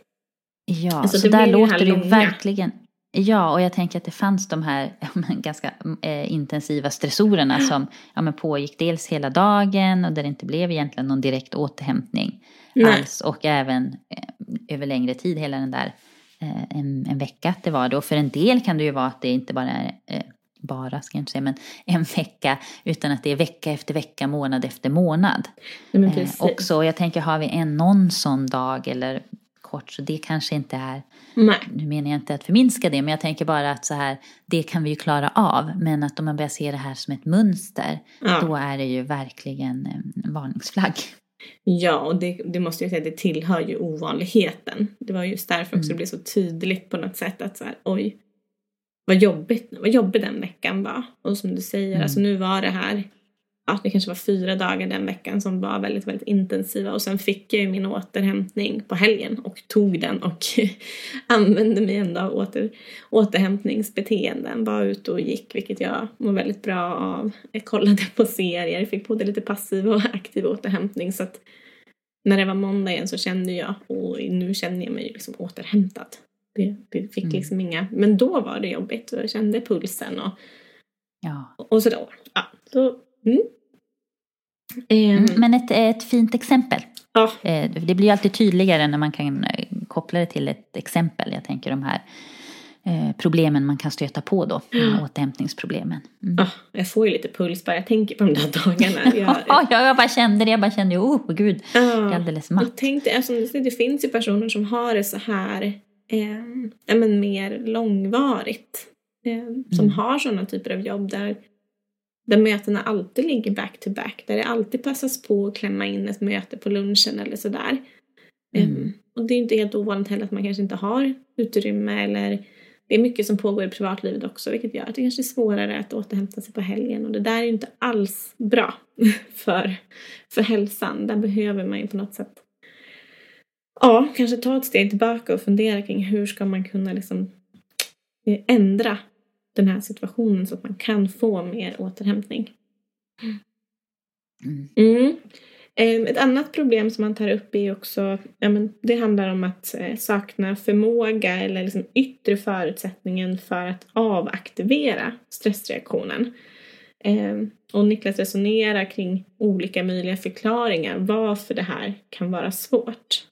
Ja, alltså, så där låter det ju verkligen Ja, och jag tänker att det fanns de här ganska eh, intensiva stressorerna som ja, men pågick dels hela dagen och där det inte blev egentligen någon direkt återhämtning Nej. alls. Och även eh, över längre tid, hela den där eh, en, en vecka att det var det. Och för en del kan det ju vara att det inte bara är bara, ska jag inte säga, men en vecka, utan att det är vecka efter vecka, månad efter månad. Eh, också, jag tänker, har vi en någon sån dag eller kort så det kanske inte är, Nej. nu menar jag inte att förminska det, men jag tänker bara att så här, det kan vi ju klara av. Men att om man börjar se det här som ett mönster, Ja. då är det ju verkligen en varningsflagg. Ja, och det, det måste jag säga, det tillhör ju ovanligheten. Det var just därför också Mm. det blev så tydligt på något sätt att så här, oj, vad jobbigt, vad jobbig den veckan var. Och som du säger, Mm. alltså nu var det här, ja det kanske var fyra dagar den veckan som var väldigt, väldigt intensiva och sen fick jag ju min återhämtning på helgen och tog den och använde mig ändå av åter, återhämtningsbeteenden. Var ute och gick, vilket jag mår väldigt bra av. Jag kollade på serier, fick både lite passiv och aktiv återhämtning så att när det var måndag igen så kände jag, och nu känner jag mig liksom återhämtad. Det, det fick Mm. liksom inga, men då var det jobbigt och jag kände pulsen och, Ja. och sådär. Ja, så, mm. Ehm, Mm, men ett, ett fint exempel. ja, Eh, Det blir alltid tydligare när man kan eh, koppla det till ett exempel. Jag tänker de här eh, problemen man kan stöta på då, här återhämtningsproblemen. Mm. ja, jag får ju lite puls bara jag tänker på de där dagarna. Jag, Ja, jag, bara kände det, jag bara kände, oh gud, jag är alldeles matt. Jag tänkte, alltså, det det finns ju personer som har det så här eh, men mer långvarigt. Eh, som Mm. har sådana typer av jobb där, där mötena alltid ligger back to back. Där det alltid passas på att klämma in ett möte på lunchen eller sådär. Mm. Eh, och det är inte helt ovanligt heller att man kanske inte har utrymme eller det är mycket som pågår i privatlivet också vilket gör att det kanske är svårare att återhämta sig på helgen och det där är ju inte alls bra för, för hälsan. Där behöver man ju på något sätt ja, kanske ta ett steg tillbaka och fundera kring hur ska man kunna liksom eh, ändra den här situationen så att man kan få mer återhämtning. Mm. Mm. Eh, Ett annat problem som man tar upp är också, ja, men det handlar om att eh, sakna förmåga eller liksom yttre förutsättningen för att avaktivera stressreaktionen. Eh, och Niklas resonerar kring olika möjliga förklaringar varför det här kan vara svårt.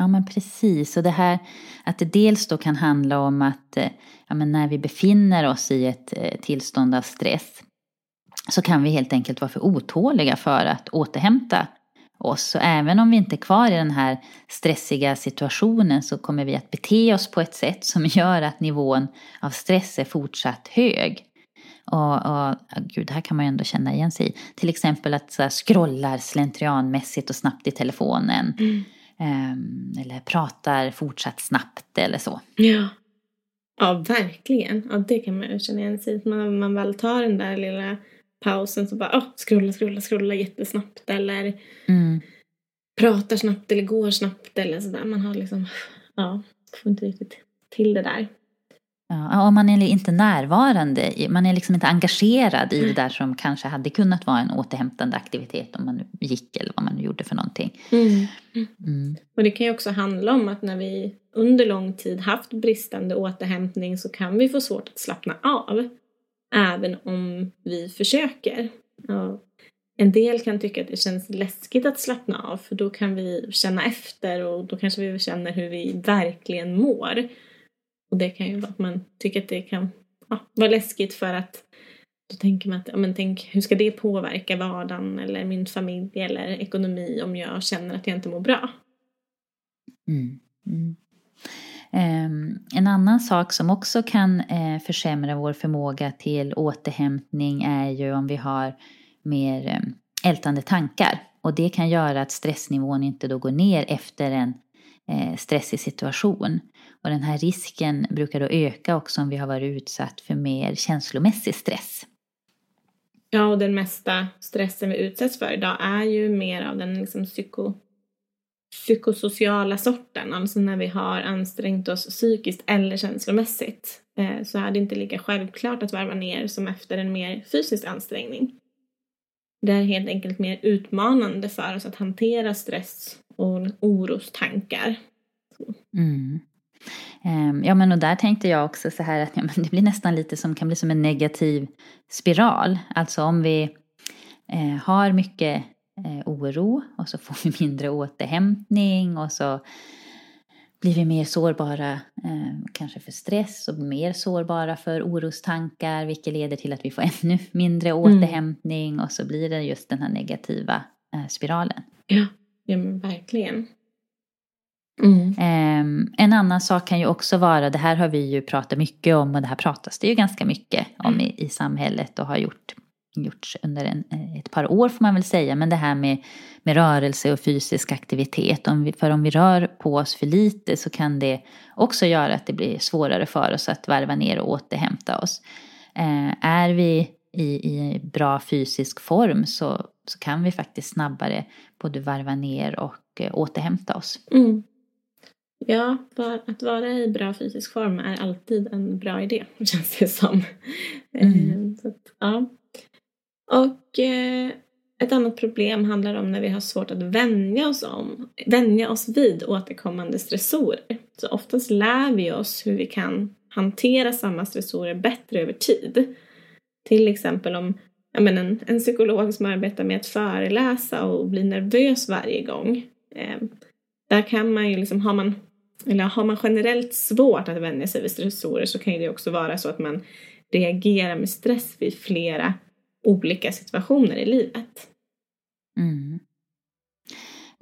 Ja men precis, och det här att det dels då kan handla om att eh, ja, men när vi befinner oss i ett eh, tillstånd av stress så kan vi helt enkelt vara för otåliga för att återhämta oss. Så även om vi inte är kvar i den här stressiga situationen så kommer vi att bete oss på ett sätt som gör att nivån av stress är fortsatt hög. Och, och gud, det här kan man ju ändå känna igen sig i. Till exempel att så här, scrollar slentrianmässigt och snabbt i telefonen. Mm eller pratar fortsatt snabbt eller så. Ja. Ja, verkligen. Ja, det kan man ju känna igen sig. Man, man väl tar den där lilla pausen så bara oh, scrolla, scrolla, scrolla jättesnabbt eller Mm. pratar snabbt eller går snabbt eller sådär. Man har liksom, ja, får inte riktigt till det där. Ja, och man är inte närvarande, man är liksom inte engagerad i det där som kanske hade kunnat vara en återhämtande aktivitet om man gick eller vad man nu gjorde för någonting. Mm. Och det kan ju också handla om att när vi under lång tid haft bristande återhämtning så kan vi få svårt att slappna av. Även om vi försöker. Ja. En del kan tycka att det känns läskigt att slappna av för då kan vi känna efter och då kanske vi känner hur vi verkligen mår. Och det kan ju vara att man tycker att det kan ja, vara läskigt för att då tänker man att, ja men tänk hur ska det påverka vardagen eller min familj eller ekonomi om jag känner att jag inte mår bra. Mm. Mm. Ehm, en annan sak som också kan eh, försämra vår förmåga till återhämtning är ju om vi har mer eh, ältande tankar. Och det kan göra att stressnivån inte då går ner efter en eh, stressig situation. Och den här risken brukar då öka också om vi har varit utsatt för mer känslomässig stress. Ja, och den mesta stressen vi utsätts för idag är ju mer av den liksom psyko, psykosociala sorten. Alltså när vi har ansträngt oss psykiskt eller känslomässigt. Eh, så är det inte lika självklart att varva ner som efter en mer fysisk ansträngning. Det är helt enkelt mer utmanande för oss att hantera stress och orostankar. Mm. Ehm, Ja men och där tänkte jag också så här att ja, men det blir nästan lite som kan bli som en negativ spiral. Alltså om vi eh, har mycket eh, oro och så får vi mindre återhämtning och så blir vi mer sårbara eh, kanske för stress och mer sårbara för orostankar vilket leder till att vi får ännu mindre återhämtning och så blir det just den här negativa eh, spiralen. Ja, ja men verkligen. Mm. Um, en annan sak kan ju också vara, det här har vi ju pratat mycket om och det här pratas det ju ganska mycket om mm. i, i samhället och har gjort, gjorts under en, ett par år får man väl säga. Men det här med, med rörelse och fysisk aktivitet. Om vi, för om vi rör på oss för lite så kan det också göra att det blir svårare för oss att varva ner och återhämta oss. Uh, är vi i, i bra fysisk form så, så kan vi faktiskt snabbare både varva ner och uh, återhämta oss. Mm. Ja, att vara i bra fysisk form är alltid en bra idé, känns det som. Mm. Så att, ja. Och eh, ett annat problem handlar om när vi har svårt att vänja oss, om, vänja oss vid återkommande stressorer. Så oftast lär vi oss hur vi kan hantera samma stressorer bättre över tid. Till exempel om ja, men en, en psykolog som arbetar med att föreläsa och blir nervös varje gång. Eh, där kan man ju liksom, har man eller har man generellt svårt att vänja sig vid stressorer så kan det också vara så att man reagerar med stress vid flera olika situationer i livet. Mm.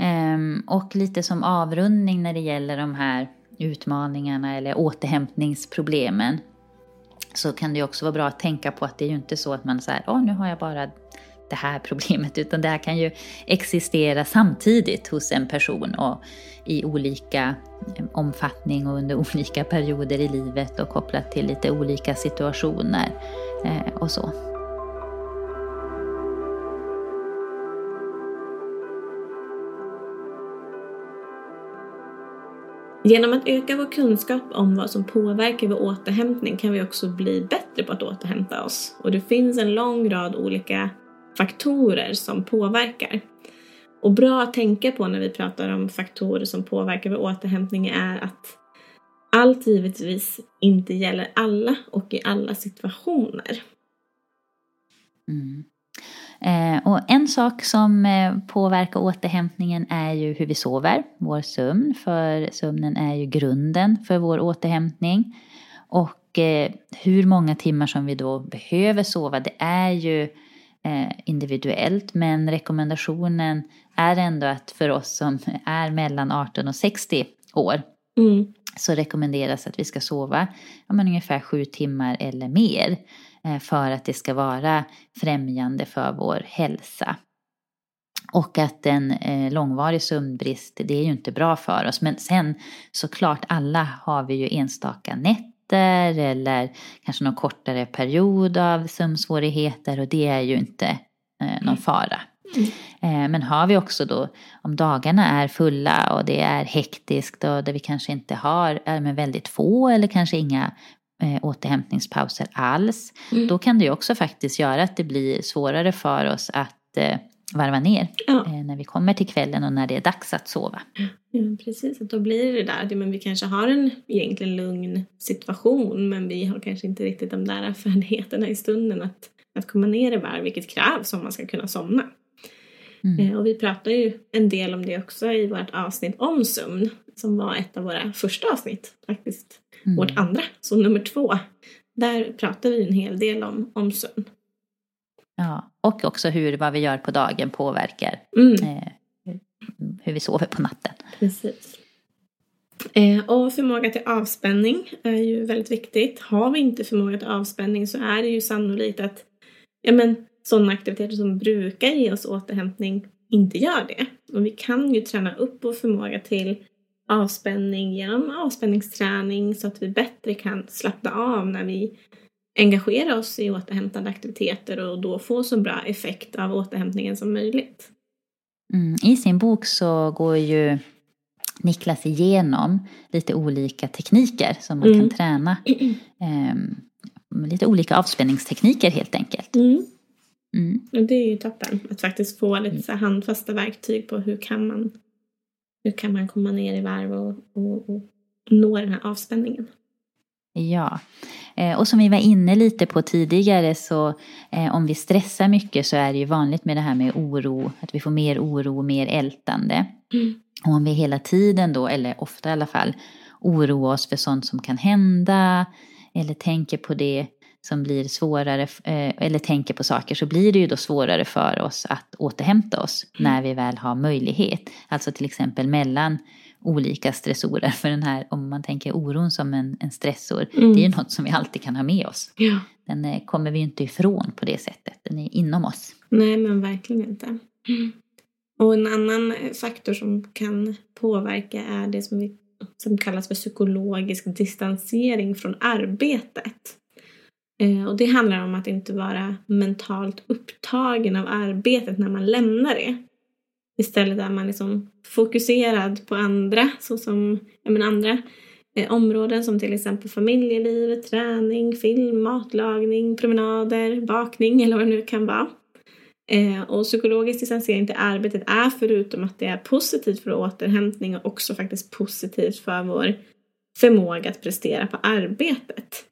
Um, och lite som avrundning när det gäller de här utmaningarna eller återhämtningsproblemen så kan det också vara bra att tänka på att det är ju inte så att man säger åh nu har jag bara det här problemet utan det här kan ju existera samtidigt hos en person och i olika eh, omfattning och under olika perioder i livet och kopplat till lite olika situationer eh, och så. Genom att öka vår kunskap om vad som påverkar vår återhämtning kan vi också bli bättre på att återhämta oss. Och det finns en lång rad olika faktorer som påverkar. Och bra att tänka på när vi pratar om faktorer som påverkar vår återhämtning är att allt givetvis inte gäller alla och i alla situationer. Mm. Eh, och en sak som eh, påverkar återhämtningen är ju hur vi sover, vår sömn. För sömnen är ju grunden för vår återhämtning. Och eh, hur många timmar som vi då behöver sova, det är ju Eh, individuellt. Men rekommendationen är ändå att för oss som är mellan 18 och 60 år mm. så rekommenderas att vi ska sova ja, men ungefär sju timmar eller mer eh, för att det ska vara främjande för vår hälsa. Och att en eh, långvarig sömnbrist, det är ju inte bra för oss. Men sen såklart, alla har vi ju enstaka nätter nätter eller kanske någon kortare period av sömnsvårigheter och det är ju inte eh, någon mm. fara. Mm. Eh, men har vi också då, om dagarna är fulla och det är hektiskt och där vi kanske inte har, är med väldigt få eller kanske inga eh, återhämtningspauser alls. Mm. Då kan det ju också faktiskt göra att det blir svårare för oss att eh, varva ner ja. eh, när vi kommer till kvällen och när det är dags att sova. Ja, precis, att då blir det där att men vi kanske har en egentligen lugn situation men vi har kanske inte riktigt de där färdigheterna i stunden att, att komma ner i varv vilket krävs om man ska kunna somna. Mm. Eh, och vi pratar ju en del om det också i vårt avsnitt om sömn som var ett av våra första avsnitt faktiskt. Mm. Vårt andra, så nummer två. Där pratar vi en hel del om, om sömn. Ja, och också hur vad vi gör på dagen påverkar mm. eh, hur vi sover på natten. Precis. Eh, och förmåga till avspänning är ju väldigt viktigt. Har vi inte förmåga till avspänning så är det ju sannolikt att ja, men, sådana aktiviteter som brukar ge oss återhämtning inte gör det. Och vi kan ju träna upp vår förmåga till avspänning genom avspänningsträning så att vi bättre kan slappna av när vi engagera oss i återhämtande aktiviteter och då få så bra effekt av återhämtningen som möjligt. Mm, I sin bok så går ju Niklas igenom lite olika tekniker som man mm. kan träna. Um, lite olika avspänningstekniker helt enkelt. Mm. Mm. Det är ju toppen att faktiskt få lite så handfasta verktyg på hur kan man, hur kan man komma ner i varv och, och, och nå den här avspänningen. Ja, eh, och som vi var inne lite på tidigare så eh, om vi stressar mycket så är det ju vanligt med det här med oro, att vi får mer oro, mer ältande. Mm. Och om vi hela tiden då, eller ofta i alla fall, oroar oss för sånt som kan hända eller tänker på det som blir svårare, eh, eller tänker på saker, så blir det ju då svårare för oss att återhämta oss mm. när vi väl har möjlighet. Alltså till exempel mellan olika stressorer. För den här, om man tänker oron som en, en stressor, mm. det är ju något som vi alltid kan ha med oss. Ja. Den eh, kommer vi ju inte ifrån på det sättet, den är inom oss. Nej, men verkligen inte. Mm. Och en annan faktor som kan påverka är det som, vi, som kallas för psykologisk distansering från arbetet. Eh, och det handlar om att inte vara mentalt upptagen av arbetet när man lämnar det. Istället är man liksom fokuserad på andra, såsom men andra eh, områden som till exempel familjeliv, träning, film, matlagning, promenader, bakning eller vad det nu kan vara. Eh, och psykologisk distansering till arbetet är förutom att det är positivt för återhämtning och också faktiskt positivt för vår förmåga att prestera på arbetet.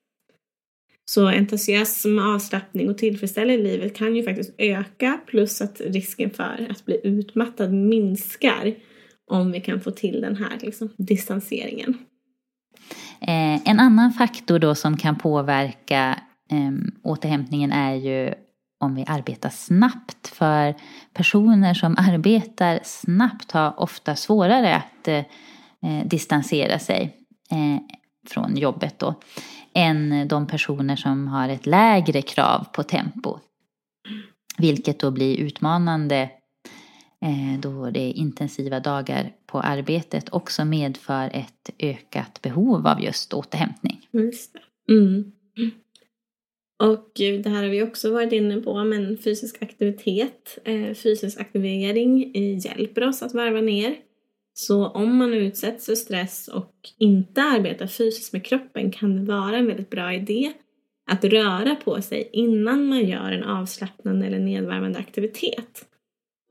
Så entusiasm, avslappning och tillfredsställelse i livet kan ju faktiskt öka plus att risken för att bli utmattad minskar om vi kan få till den här liksom, distanseringen. Eh, en annan faktor då som kan påverka eh, återhämtningen är ju om vi arbetar snabbt. För personer som arbetar snabbt har ofta svårare att eh, distansera sig eh, från jobbet då. Än de personer som har ett lägre krav på tempo. Vilket då blir utmanande eh, då det är intensiva dagar på arbetet också medför ett ökat behov av just återhämtning. Just det. Mm. Och det här har vi också varit inne på, men fysisk aktivitet, eh, fysisk aktivering eh, hjälper oss att varva ner. Så om man utsätts för stress och inte arbetar fysiskt med kroppen kan det vara en väldigt bra idé att röra på sig innan man gör en avslappnande eller nedvärmande aktivitet.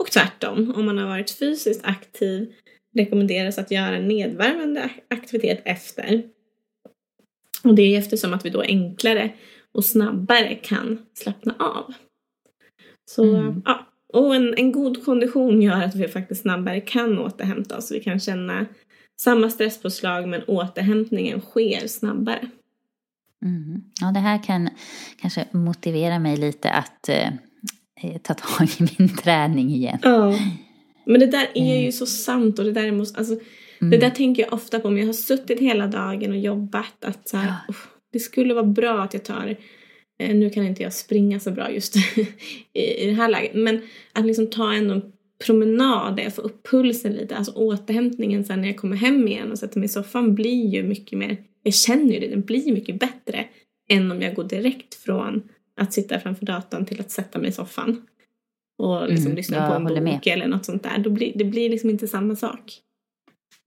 Och tvärtom, om man har varit fysiskt aktiv rekommenderas att göra en nedvärmande aktivitet efter. Och det är eftersom att vi då enklare och snabbare kan slappna av. Så mm. ja, och en, en god kondition gör att vi faktiskt snabbare kan återhämta oss. Vi kan känna samma stresspåslag men återhämtningen sker snabbare. Mm. Ja, det här kan kanske motivera mig lite att eh, ta tag i min träning igen. Ja. Men det där är ju mm. så sant och det där måste, alltså, mm. det där tänker jag ofta på om jag har suttit hela dagen och jobbat att så här, ja. det skulle vara bra att jag tar eh, nu kan inte jag springa så bra just i det här läget, men att liksom ta ändå en promenad där jag får upp pulsen lite, alltså återhämtningen sen när jag kommer hem igen och sätter mig i soffan blir ju mycket mer, jag känner ju det, den blir mycket bättre än om jag går direkt från att sitta framför datorn till att sätta mig i soffan och liksom mm, lyssna på en bok med. eller något sånt där. Då blir, det blir liksom inte samma sak.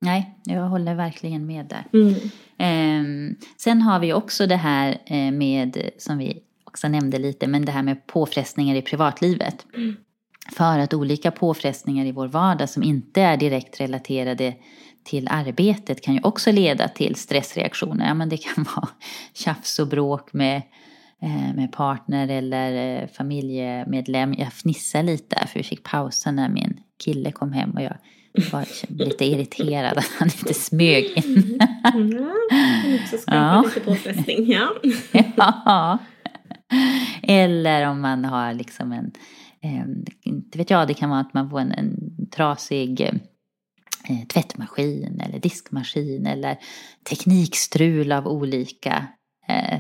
Nej, jag håller verkligen med där. Mm. Eh, sen har vi också det här eh, med, som vi också nämnde lite, men det här med påfrestningar i privatlivet. Mm. För att olika påfrestningar i vår vardag som inte är direkt relaterade till arbetet kan ju också leda till stressreaktioner. Ja, men det kan vara tjafs och bråk med, eh, med partner eller eh, familjemedlem. Jag fnissar lite där för vi fick pausa när min kille kom hem och jag var lite irriterad att han inte smög in. Mm. skapa ja. lite påfrestning, ja. ja. Eller om man har liksom en, inte vet jag, det kan vara att man får en, en trasig eh, tvättmaskin eller diskmaskin eller teknikstrul av olika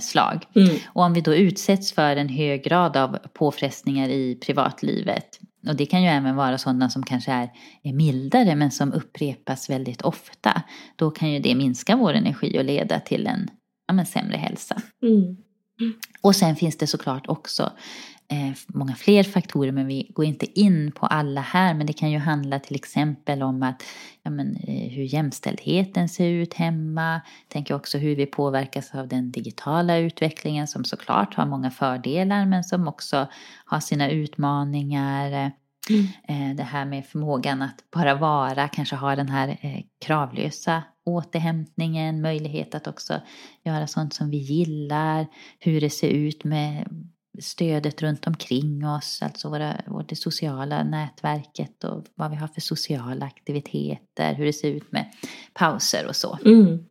slag. Mm. Och om vi då utsätts för en hög grad av påfrestningar i privatlivet och det kan ju även vara sådana som kanske är, är mildare men som upprepas väldigt ofta. Då kan ju det minska vår energi och leda till en ja, men sämre hälsa. Mm. Och sen finns det såklart också eh, många fler faktorer men vi går inte in på alla här. Men det kan ju handla till exempel om att, ja, men, eh, hur jämställdheten ser ut hemma. Tänker också hur vi påverkas av den digitala utvecklingen som såklart har många fördelar men som också har sina utmaningar. Mm. Eh, det här med förmågan att bara vara, kanske ha den här eh, kravlösa återhämtningen, möjlighet att också göra sånt som vi gillar, hur det ser ut med stödet runt omkring oss, alltså våra, vårt det sociala nätverket och vad vi har för sociala aktiviteter, hur det ser ut med pauser och så. Mm.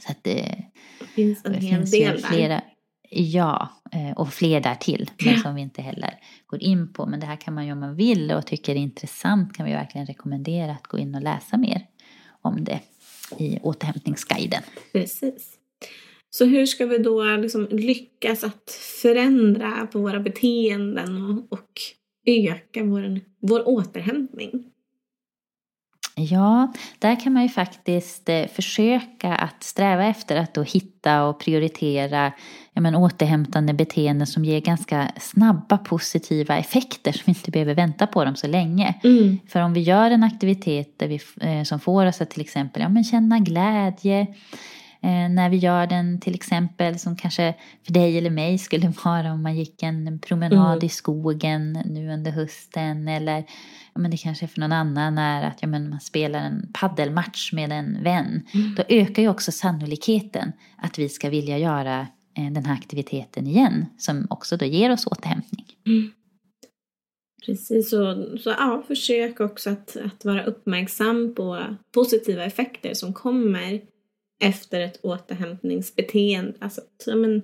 Så att det, det finns en det hel finns del flera, Ja, eh, och fler därtill, men som vi inte heller går in på. Men det här kan man ju om man vill och tycker det är intressant kan vi verkligen rekommendera att gå in och läsa mer om det i återhämtningsguiden. Precis. Så hur ska vi då liksom lyckas att förändra på våra beteenden och, och öka vår, vår återhämtning? Ja, där kan man ju faktiskt eh, försöka att sträva efter att då hitta och prioritera ja, men, återhämtande beteenden som ger ganska snabba positiva effekter som vi inte behöver vänta på dem så länge. Mm. För om vi gör en aktivitet där vi, eh, som får oss att till exempel ja, men känna glädje, när vi gör den till exempel som kanske för dig eller mig skulle vara om man gick en promenad mm. i skogen nu under hösten. Eller ja, men det kanske för någon annan är att ja, men man spelar en paddelmatch med en vän. Mm. Då ökar ju också sannolikheten att vi ska vilja göra eh, den här aktiviteten igen. Som också då ger oss återhämtning. Mm. Precis, så, så ja, försök också att, att vara uppmärksam på positiva effekter som kommer efter ett återhämtningsbeteende. Alltså, ja, men,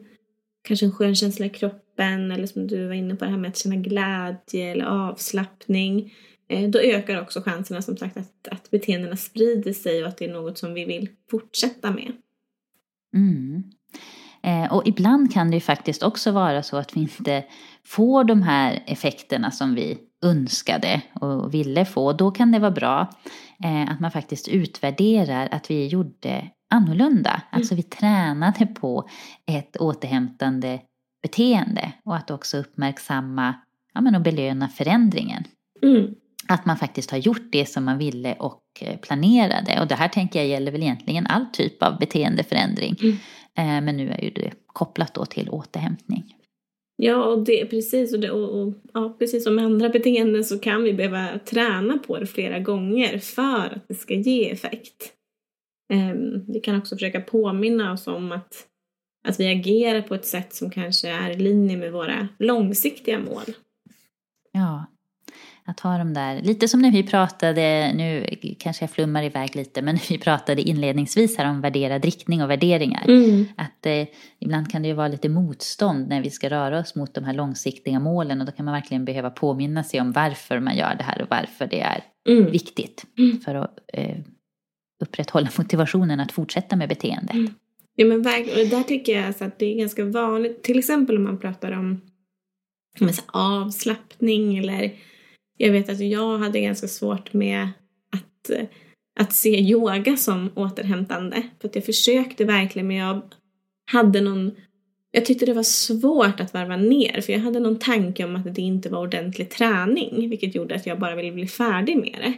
kanske en skön känsla i kroppen eller som du var inne på det här med att känna glädje eller avslappning. Eh, då ökar också chanserna som sagt att, att beteendena sprider sig och att det är något som vi vill fortsätta med. Mm. Eh, och ibland kan det ju faktiskt också vara så att vi inte får de här effekterna som vi önskade och ville få. Då kan det vara bra eh, att man faktiskt utvärderar att vi gjorde annorlunda. Mm. Alltså vi tränade på ett återhämtande beteende och att också uppmärksamma ja, men och belöna förändringen. Mm. Att man faktiskt har gjort det som man ville och eh, planerade. Och det här tänker jag gäller väl egentligen all typ av beteendeförändring. Mm. Eh, men nu är ju det kopplat då till återhämtning. Ja, och det, precis. Och, det, och, och, ja, precis som med andra beteenden så kan vi behöva träna på det flera gånger för att det ska ge effekt. Ehm, vi kan också försöka påminna oss om att, att vi agerar på ett sätt som kanske är i linje med våra långsiktiga mål. Ja, att ha de där, lite som när vi pratade, nu kanske jag flummar iväg lite, men vi pratade inledningsvis här om värderad riktning och värderingar. Mm. Att eh, ibland kan det ju vara lite motstånd när vi ska röra oss mot de här långsiktiga målen och då kan man verkligen behöva påminna sig om varför man gör det här och varför det är mm. viktigt mm. för att eh, upprätthålla motivationen att fortsätta med beteendet. Mm. Ja men verkligen, och där tycker jag alltså att det är ganska vanligt, till exempel om man pratar om med avslappning eller jag vet att jag hade ganska svårt med att, att se yoga som återhämtande. För att jag försökte verkligen men jag hade någon jag tyckte det var svårt att varva ner för jag hade någon tanke om att det inte var ordentlig träning vilket gjorde att jag bara ville bli färdig med det.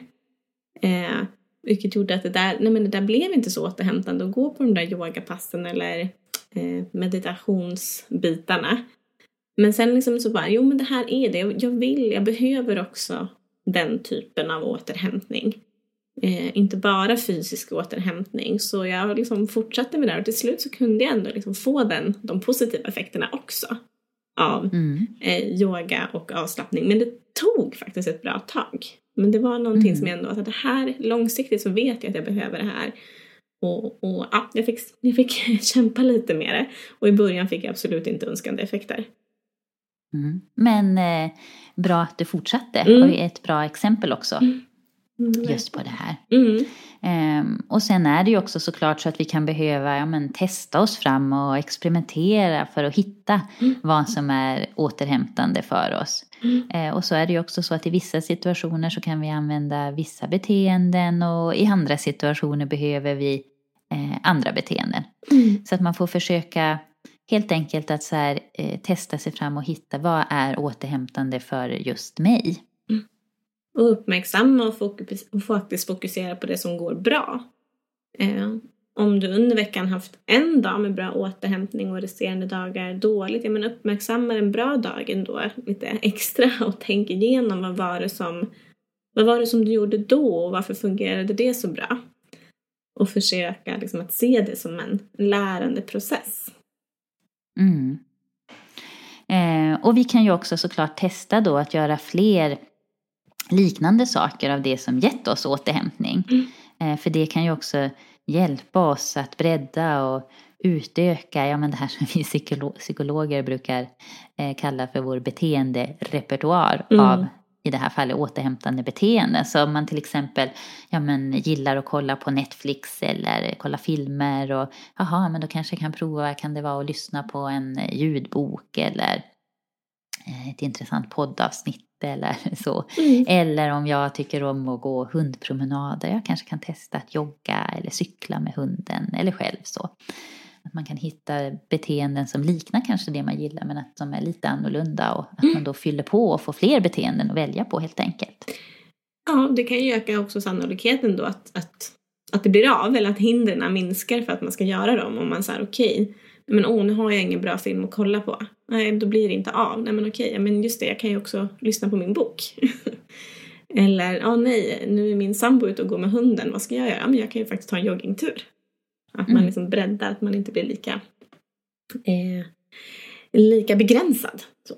Eh, vilket gjorde att det där, nej men det där blev inte så återhämtande att gå på de där yogapassen eller eh, meditationsbitarna. Men sen liksom så bara, jo men det här är det, jag vill, jag behöver också den typen av återhämtning. Eh, inte bara fysisk återhämtning. Så jag liksom fortsatte med det och till slut så kunde jag ändå liksom få den, de positiva effekterna också av mm. eh, yoga och avslappning. Men det tog faktiskt ett bra tag. Men det var någonting mm. som jag ändå, att det här långsiktigt så vet jag att jag behöver det här. Och, och ja, jag fick, jag fick kämpa lite med det. Och i början fick jag absolut inte önskande effekter. Mm. Men eh, bra att du fortsatte mm. och ett bra exempel också. Mm. Just på det här. Um, och sen är det ju också såklart så att vi kan behöva ja, men, testa oss fram och experimentera för att hitta mm. vad som är återhämtande för oss. Mm. Uh, och så är det ju också så att i vissa situationer så kan vi använda vissa beteenden och i andra situationer behöver vi uh, andra beteenden. Mm. Så att man får försöka helt enkelt att så här, uh, testa sig fram och hitta vad är återhämtande för just mig. Och uppmärksamma och, fokus, och faktiskt fokusera på det som går bra. Eh, om du under veckan haft en dag med bra återhämtning och resterande dagar dåligt, ja men uppmärksamma en bra dag ändå lite extra och tänk igenom vad var det som, vad var det som du gjorde då och varför fungerade det så bra? Och försöka liksom att se det som en lärande process. Mm. Eh, och vi kan ju också såklart testa då att göra fler liknande saker av det som gett oss återhämtning. Mm. Eh, för det kan ju också hjälpa oss att bredda och utöka, ja men det här som vi psykologer brukar eh, kalla för vår beteenderepertoar mm. av i det här fallet återhämtande beteenden. Så om man till exempel ja, men, gillar att kolla på Netflix eller kolla filmer och jaha, men då kanske jag kan prova, kan det vara att lyssna på en ljudbok eller eh, ett intressant poddavsnitt eller så. Mm. Eller om jag tycker om att gå hundpromenader, jag kanske kan testa att jogga eller cykla med hunden eller själv så. Att man kan hitta beteenden som liknar kanske det man gillar men att de är lite annorlunda och att mm. man då fyller på och får fler beteenden att välja på helt enkelt. Ja, det kan ju öka också sannolikheten då att, att, att det blir av eller att hindren minskar för att man ska göra dem. Om man säger okej, okay, men åh, nu har jag ingen bra film att kolla på. Nej, då blir det inte av. Nej, men okej, men just det, jag kan ju också lyssna på min bok. Eller, ja nej, nu är min sambo ute och går med hunden, vad ska jag göra? Men jag kan ju faktiskt ta en joggingtur. Att man mm. liksom breddar, att man inte blir lika, eh, lika begränsad. Så.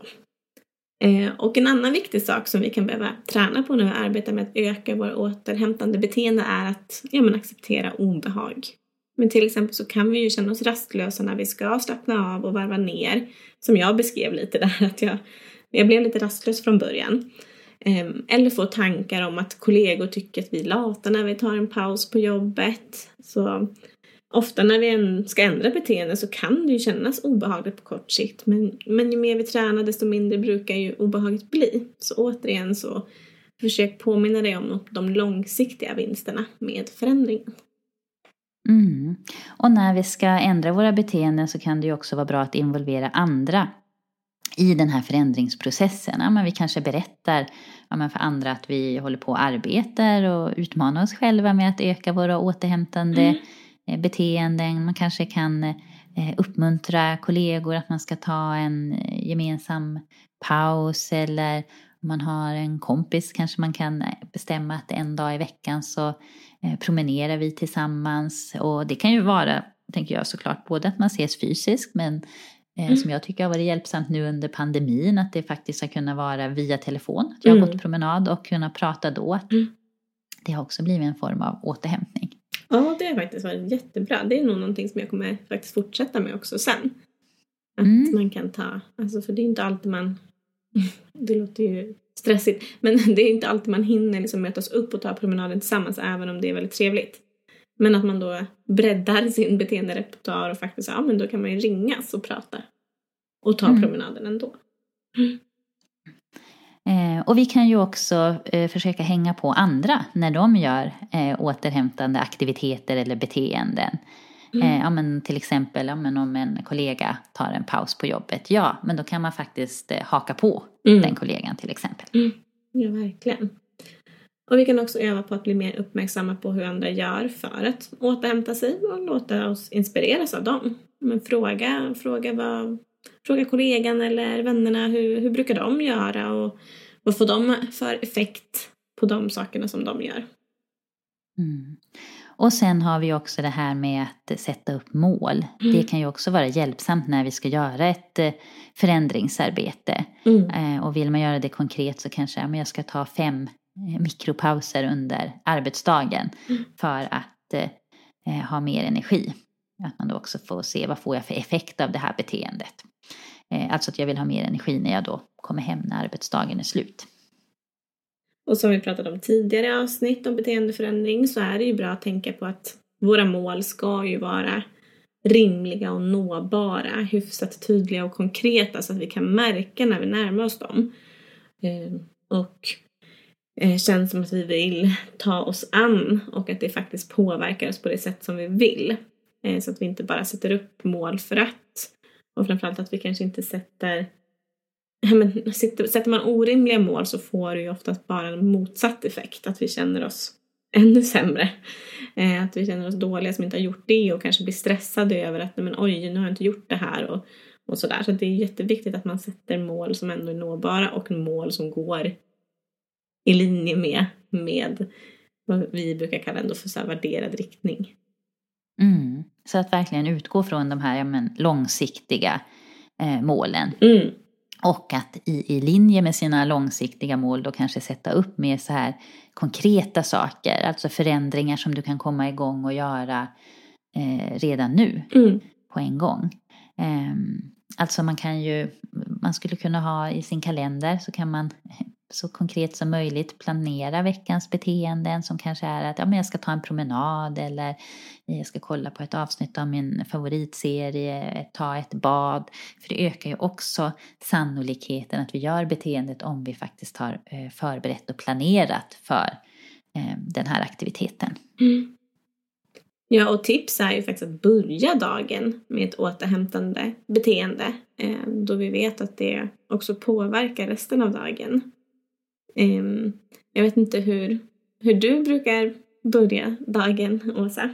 Eh, och en annan viktig sak som vi kan behöva träna på när vi arbetar med att öka våra återhämtande beteende är att ja, men acceptera obehag. Men till exempel så kan vi ju känna oss rastlösa när vi ska slappna av och varva ner. Som jag beskrev lite där, att jag, jag blev lite rastlös från början. Ehm, eller få tankar om att kollegor tycker att vi är lata när vi tar en paus på jobbet. Så ofta när vi ska ändra beteende så kan det ju kännas obehagligt på kort sikt. Men, men ju mer vi tränar desto mindre brukar ju obehaget bli. Så återigen så försök påminna dig om de långsiktiga vinsterna med förändringen. Mm. Och när vi ska ändra våra beteenden så kan det ju också vara bra att involvera andra i den här förändringsprocessen. Ja, men vi kanske berättar ja, för andra att vi håller på och arbetar och utmanar oss själva med att öka våra återhämtande mm. Eh, beteenden. Man kanske kan eh, uppmuntra kollegor att man ska ta en eh, gemensam paus eller om man har en kompis kanske man kan bestämma att en dag i veckan så promenerar vi tillsammans. Och det kan ju vara, tänker jag såklart, både att man ses fysiskt men mm. som jag tycker har varit hjälpsamt nu under pandemin, att det faktiskt har kunnat vara via telefon. Att jag har mm. gått promenad och kunnat prata då. Mm. Det har också blivit en form av återhämtning. Ja, det har faktiskt varit jättebra. Det är nog någonting som jag kommer faktiskt fortsätta med också sen. Att mm. man kan ta, alltså för det är inte alltid man, det låter ju stressigt, men det är inte alltid man hinner liksom mötas upp och ta promenaden tillsammans även om det är väldigt trevligt. Men att man då breddar sin beteenderepertoar och faktiskt, ja men då kan man ju ringas och prata och ta mm. promenaden ändå. Mm. Eh, och vi kan ju också eh, försöka hänga på andra när de gör eh, återhämtande aktiviteter eller beteenden. Mm. Eh, ja, men till exempel ja, men om en kollega tar en paus på jobbet, ja, men då kan man faktiskt eh, haka på mm. den kollegan till exempel. Mm. Ja, verkligen. Och vi kan också öva på att bli mer uppmärksamma på hur andra gör för att återhämta sig och låta oss inspireras av dem. Men fråga, fråga, vad, fråga kollegan eller vännerna hur, hur brukar de göra och vad får de för effekt på de sakerna som de gör. Mm. Och sen har vi också det här med att sätta upp mål. Mm. Det kan ju också vara hjälpsamt när vi ska göra ett eh, förändringsarbete. Mm. Eh, och vill man göra det konkret så kanske ja, jag ska ta fem eh, mikropauser under arbetsdagen mm. för att eh, ha mer energi. Att man då också får se vad får jag för effekt av det här beteendet. Eh, alltså att jag vill ha mer energi när jag då kommer hem när arbetsdagen är slut. Och som vi pratade om tidigare avsnitt om beteendeförändring så är det ju bra att tänka på att våra mål ska ju vara rimliga och nåbara, hyfsat tydliga och konkreta så att vi kan märka när vi närmar oss dem. Ehm, och eh, känns som att vi vill ta oss an och att det faktiskt påverkar oss på det sätt som vi vill. Eh, så att vi inte bara sätter upp mål för att och framförallt att vi kanske inte sätter men, sätter man orimliga mål så får det ju oftast bara en motsatt effekt. Att vi känner oss ännu sämre. Eh, att vi känner oss dåliga som inte har gjort det och kanske blir stressade över att men, oj, nu har jag inte gjort det här och, och sådär. Så det är jätteviktigt att man sätter mål som ändå är nåbara och mål som går i linje med, med vad vi brukar kalla ändå för så värderad riktning. Mm. Så att verkligen utgå från de här ja, men, långsiktiga eh, målen. Mm. Och att i, i linje med sina långsiktiga mål då kanske sätta upp mer så här konkreta saker. Alltså förändringar som du kan komma igång och göra eh, redan nu. Mm. på en gång. Ehm, alltså man kan ju, man skulle kunna ha i sin kalender så kan man så konkret som möjligt planera veckans beteenden som kanske är att ja, men jag ska ta en promenad eller jag ska kolla på ett avsnitt av min favoritserie, ta ett bad. För det ökar ju också sannolikheten att vi gör beteendet om vi faktiskt har eh, förberett och planerat för eh, den här aktiviteten. Mm. Ja, och tips är ju faktiskt att börja dagen med ett återhämtande beteende eh, då vi vet att det också påverkar resten av dagen. Ehm, jag vet inte hur, hur du brukar börja dagen, Åsa?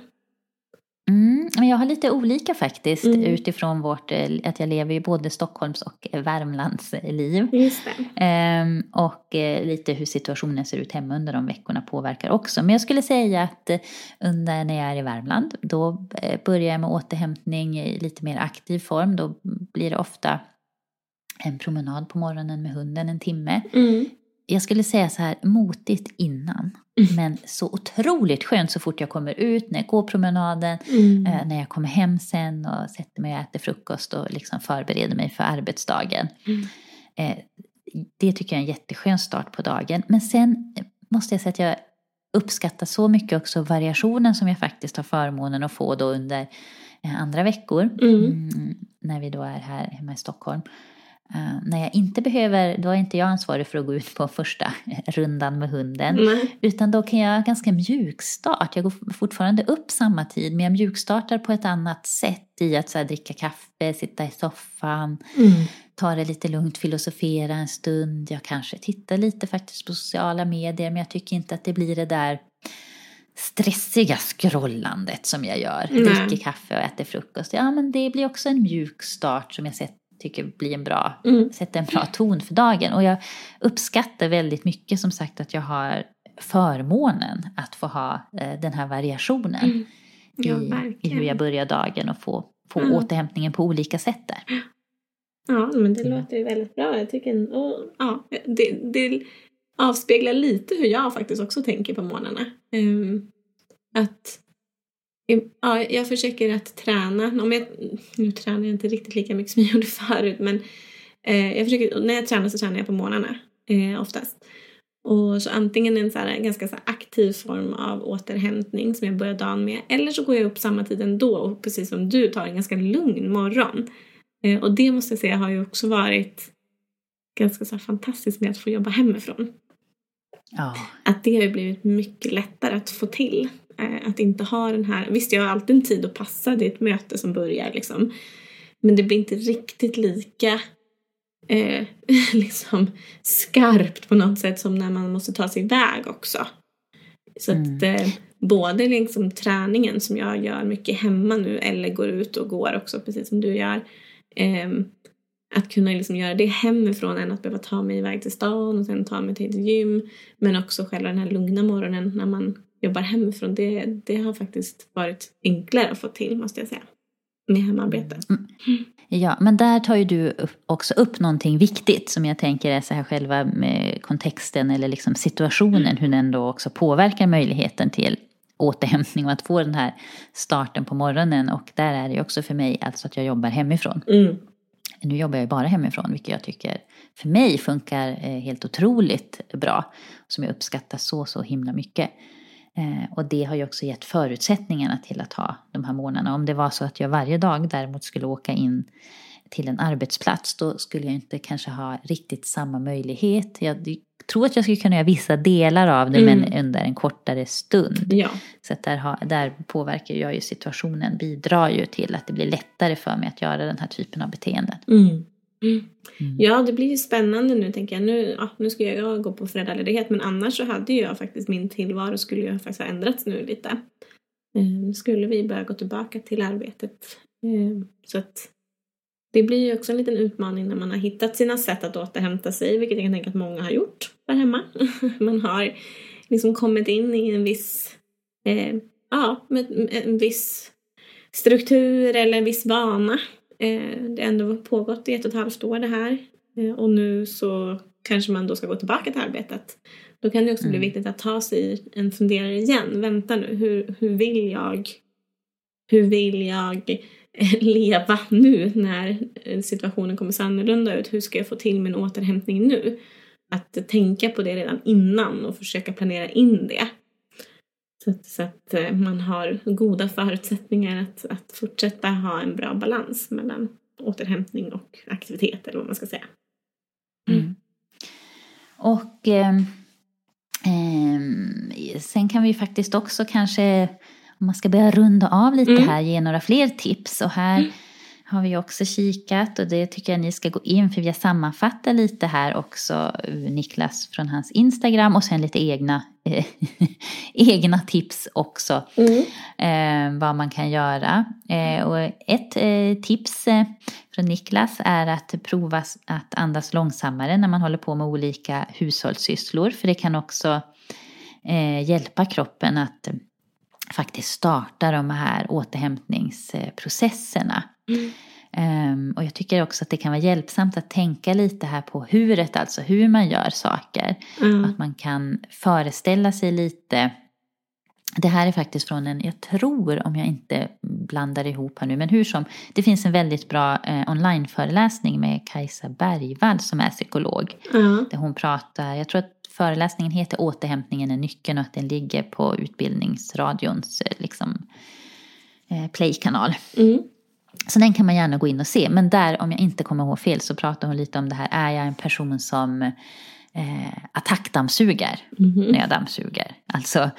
Mm, jag har lite olika faktiskt mm. utifrån vårt, eh, att jag lever ju både Stockholms och Värmlands liv. Just ehm, och eh, lite hur situationen ser ut hemma under de veckorna påverkar också. Men jag skulle säga att eh, under när jag är i Värmland då börjar jag med återhämtning i lite mer aktiv form. Då blir det ofta en promenad på morgonen med hunden en timme. Mm jag skulle säga så här motigt innan. Mm. Men så otroligt skönt så fort jag kommer ut, när jag går promenaden, mm. eh, när jag kommer hem sen och sätter mig och äter frukost och liksom förbereder mig för arbetsdagen. Mm. Eh, det tycker jag är en jätteskön start på dagen. Men sen måste jag säga att jag uppskattar så mycket också variationen som jag faktiskt har förmånen att få då under eh, andra veckor. Mm. Mm, när vi då är här hemma i Stockholm. Uh, när jag inte behöver, då är inte jag ansvarig för att gå ut på första rundan med hunden. Mm. Utan då kan jag ganska mjukstart. Jag går fortfarande upp samma tid men jag mjukstartar på ett annat sätt i att så här, dricka kaffe, sitta i soffan, mm. ta det lite lugnt, filosofera en stund. Jag kanske tittar lite faktiskt på sociala medier men jag tycker inte att det blir det där stressiga scrollandet som jag gör. Nej. Dricker kaffe och äter frukost. Ja men det blir också en mjuk start som jag sett tycker blir en bra, mm. sätter en bra ton för dagen. Och jag uppskattar väldigt mycket som sagt att jag har förmånen att få ha eh, den här variationen mm. ja, i, i, hur jag börjar dagen och få, få mm. återhämtningen på olika sätt där. Ja, men det låter ju väldigt bra. Jag tycker, och, ja, det, det avspeglar lite hur jag faktiskt också tänker på morgnarna. Um, att Ja, jag försöker att träna. Om jag, nu tränar jag inte riktigt lika mycket som jag gjorde förut men eh, jag försöker, när jag tränar så tränar jag på morgnarna eh, oftast. Och så antingen en så här, ganska så aktiv form av återhämtning som jag börjar dagen med eller så går jag upp samma tid ändå och precis som du tar en ganska lugn morgon. Eh, och det måste jag säga har ju också varit ganska så fantastiskt med att få jobba hemifrån. Ja. Att det har blivit mycket lättare att få till. Eh, att inte ha den här, visst jag har alltid en tid att passa, det är ett möte som börjar liksom. Men det blir inte riktigt lika eh, liksom skarpt på något sätt som när man måste ta sig iväg också. Så Mm. att eh, både liksom träningen som jag gör mycket hemma nu eller går ut och går också precis som du gör. Eh, att kunna liksom göra det hemifrån än att behöva ta mig iväg till stan och sen ta mig till ett gym. Men också själva den här lugna morgonen när man jobbar hemifrån. Det, det har faktiskt varit enklare att få till måste jag säga. Med hemarbete. Ja, men där tar ju du också upp någonting viktigt som jag tänker är så här själva med kontexten eller liksom situationen, hur den då också påverkar möjligheten till återhämtning och att få den här starten på morgonen. Och där är det ju också för mig alltså att jag jobbar hemifrån. Mm. Nu jobbar jag bara hemifrån, vilket jag tycker för mig funkar eh, helt otroligt bra. Som jag uppskattar så, så himla mycket. Eh, och det har ju också gett förutsättningarna till att ha de här månaderna. Om det var så att jag varje dag däremot skulle åka in till en arbetsplats då skulle jag inte kanske ha riktigt samma möjlighet. Jag tror att jag skulle kunna göra vissa delar av det Mm. men under en kortare stund. Ja. Så att där, har, där påverkar jag ju situationen, bidrar ju till att det blir lättare för mig att göra den här typen av beteenden. Mm. Mm. Ja, det blir ju spännande nu tänker jag. Nu, ja, nu ska jag gå på föräldraledighet men annars så hade jag faktiskt min tillvaro skulle ju faktiskt ha ändrats nu lite. Eh, skulle vi börja gå tillbaka till arbetet. Eh, Så att det blir ju också en liten utmaning när man har hittat sina sätt att återhämta sig, vilket jag kan tänka att många har gjort där hemma. Man har liksom kommit in i en viss, eh, ja, med en viss struktur eller en viss vana. Eh, det har ändå pågått i ett och ett halvt år det här. Eh, och nu så kanske man då ska gå tillbaka till arbetet. Då kan det också bli Mm. viktigt att ta sig en funderare igen. Vänta nu, hur, hur vill jag hur vill jag leva nu när situationen kommer se annorlunda ut. Hur ska jag få till min återhämtning nu? Att tänka på det redan innan och försöka planera in det. Så att, så att eh, man har goda förutsättningar att, att fortsätta ha en bra balans mellan återhämtning och aktivitet eller vad man ska säga. Mm. mm. Och eh, eh, sen kan vi faktiskt också kanske, om man ska börja runda av lite mm. här, ge några fler tips. Och här mm har vi också kikat och det tycker jag ni ska gå in för vi har sammanfattat lite här också Niklas från hans Instagram och sen lite egna, eh, egna tips också mm. eh, vad man kan göra. Eh, och ett eh, tips eh, från Niklas är att prova att andas långsammare när man håller på med olika hushållssysslor för det kan också eh, hjälpa kroppen att faktiskt starta de här återhämtningsprocesserna. Mm. Um, och jag tycker också att det kan vara hjälpsamt att tänka lite här på huret, alltså hur man gör saker. Mm. Att man kan föreställa sig lite. Det här är faktiskt från en, jag tror om jag inte blandar ihop här nu, men hur som. Det finns en väldigt bra eh, onlineföreläsning med Kajsa Bergvall som är psykolog. Mm. Där hon pratar, jag tror att föreläsningen heter Återhämtningen är nyckeln och att den ligger på Utbildningsradions eh, liksom, eh, playkanal. Mm. Så den kan man gärna gå in och se. Men där, om jag inte kommer ihåg fel, så pratar hon lite om det här. Är jag en person som eh, attackdammsuger mm-hmm. när jag dammsuger? Alltså,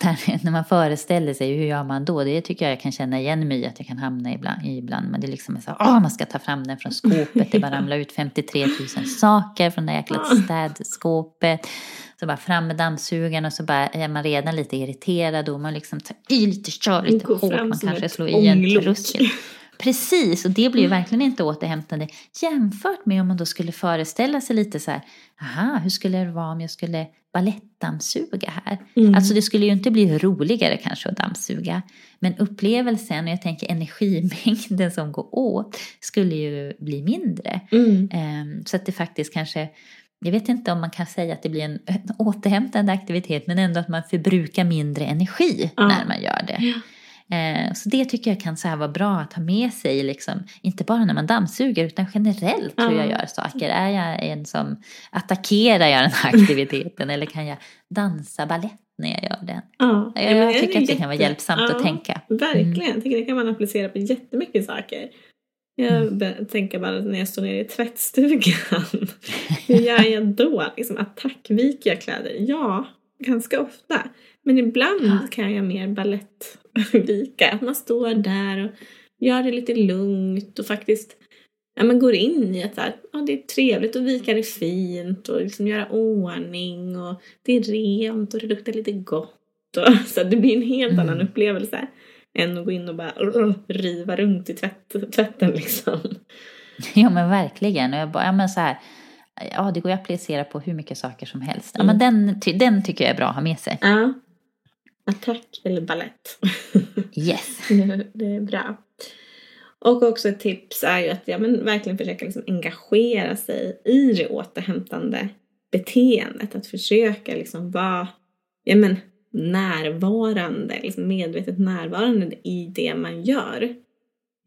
där, när man föreställer sig, hur gör man då? Det tycker jag jag kan känna igen mig i, att jag kan hamna ibland. ibland. Men det är liksom så åh, man ska ta fram den från skåpet. Det bara ramlar ut 53 000 saker från det jäkla städskåpet. Så bara fram med dammsugaren och så bara är man redan lite irriterad och man liksom tar i lite, kör lite hårt. Man kanske slår i en tröskel. Precis, och det blir ju mm. verkligen inte återhämtande jämfört med om man då skulle föreställa sig lite så här, aha, hur skulle det vara om jag skulle balettdammsuga här? Mm. Alltså det skulle ju inte bli roligare kanske att dammsuga, men upplevelsen och jag tänker energimängden som går åt skulle ju bli mindre. Mm. Um, så att det faktiskt kanske jag vet inte om man kan säga att det blir en, en återhämtande aktivitet men ändå att man förbrukar mindre energi ja. när man gör det. Ja. Eh, så det tycker jag kan så här vara bra att ha med sig, liksom, inte bara när man dammsuger utan generellt hur jag gör saker. Är jag en som attackerar jag den här aktiviteten eller kan jag dansa ballett när jag gör den? Ja, jag, jag tycker att det kan vara hjälpsamt ja, att tänka. Verkligen, mm. jag tycker det kan man applicera på jättemycket saker. Jag mm. tänker bara när jag står nere i tvättstugan. Hur gör jag då? Liksom, attackviker jag kläder? Ja, ganska ofta. Men ibland ja. kan jag mer balettvika. Att man står där och gör det lite lugnt och faktiskt ja, men går in i att här, ja, det är trevligt att vika det fint och liksom göra ordning och det är rent och det luktar lite gott. Och, så det blir en helt mm. annan upplevelse än att gå in och bara riva runt i tvätt, tvätten liksom. Ja men verkligen. Och jag bara, ja, men så här, ja det går ju att applicera på hur mycket saker som helst. Ja, mm. men den, den tycker jag är bra att ha med sig. Ja. Attack eller ballett. Yes. det är bra. Och också ett tips är ju att ja, men verkligen försöka liksom engagera sig i det återhämtande beteendet. Att försöka liksom vara ja, men, närvarande, liksom medvetet närvarande i det man gör.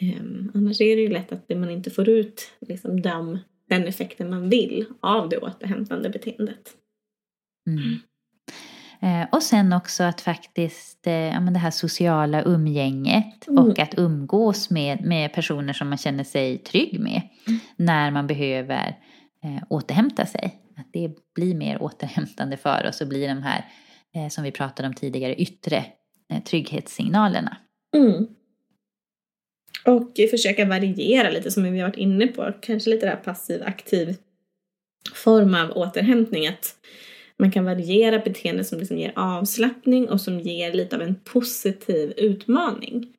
Um, annars är det ju lätt att man inte får ut liksom, de, den effekten man vill av det återhämtande beteendet. Mm. Eh, och sen också att faktiskt, eh, ja, men det här sociala umgänget mm. och att umgås med, med personer som man känner sig trygg med mm. när man behöver eh, återhämta sig. Att det blir mer återhämtande för oss och blir de här, eh, som vi pratade om tidigare, yttre eh, trygghetssignalerna. Mm. Och försöka variera lite som vi har varit inne på, kanske lite där passiv aktiv form av återhämtning. Att man kan variera beteenden som liksom ger avslappning och som ger lite av en positiv utmaning.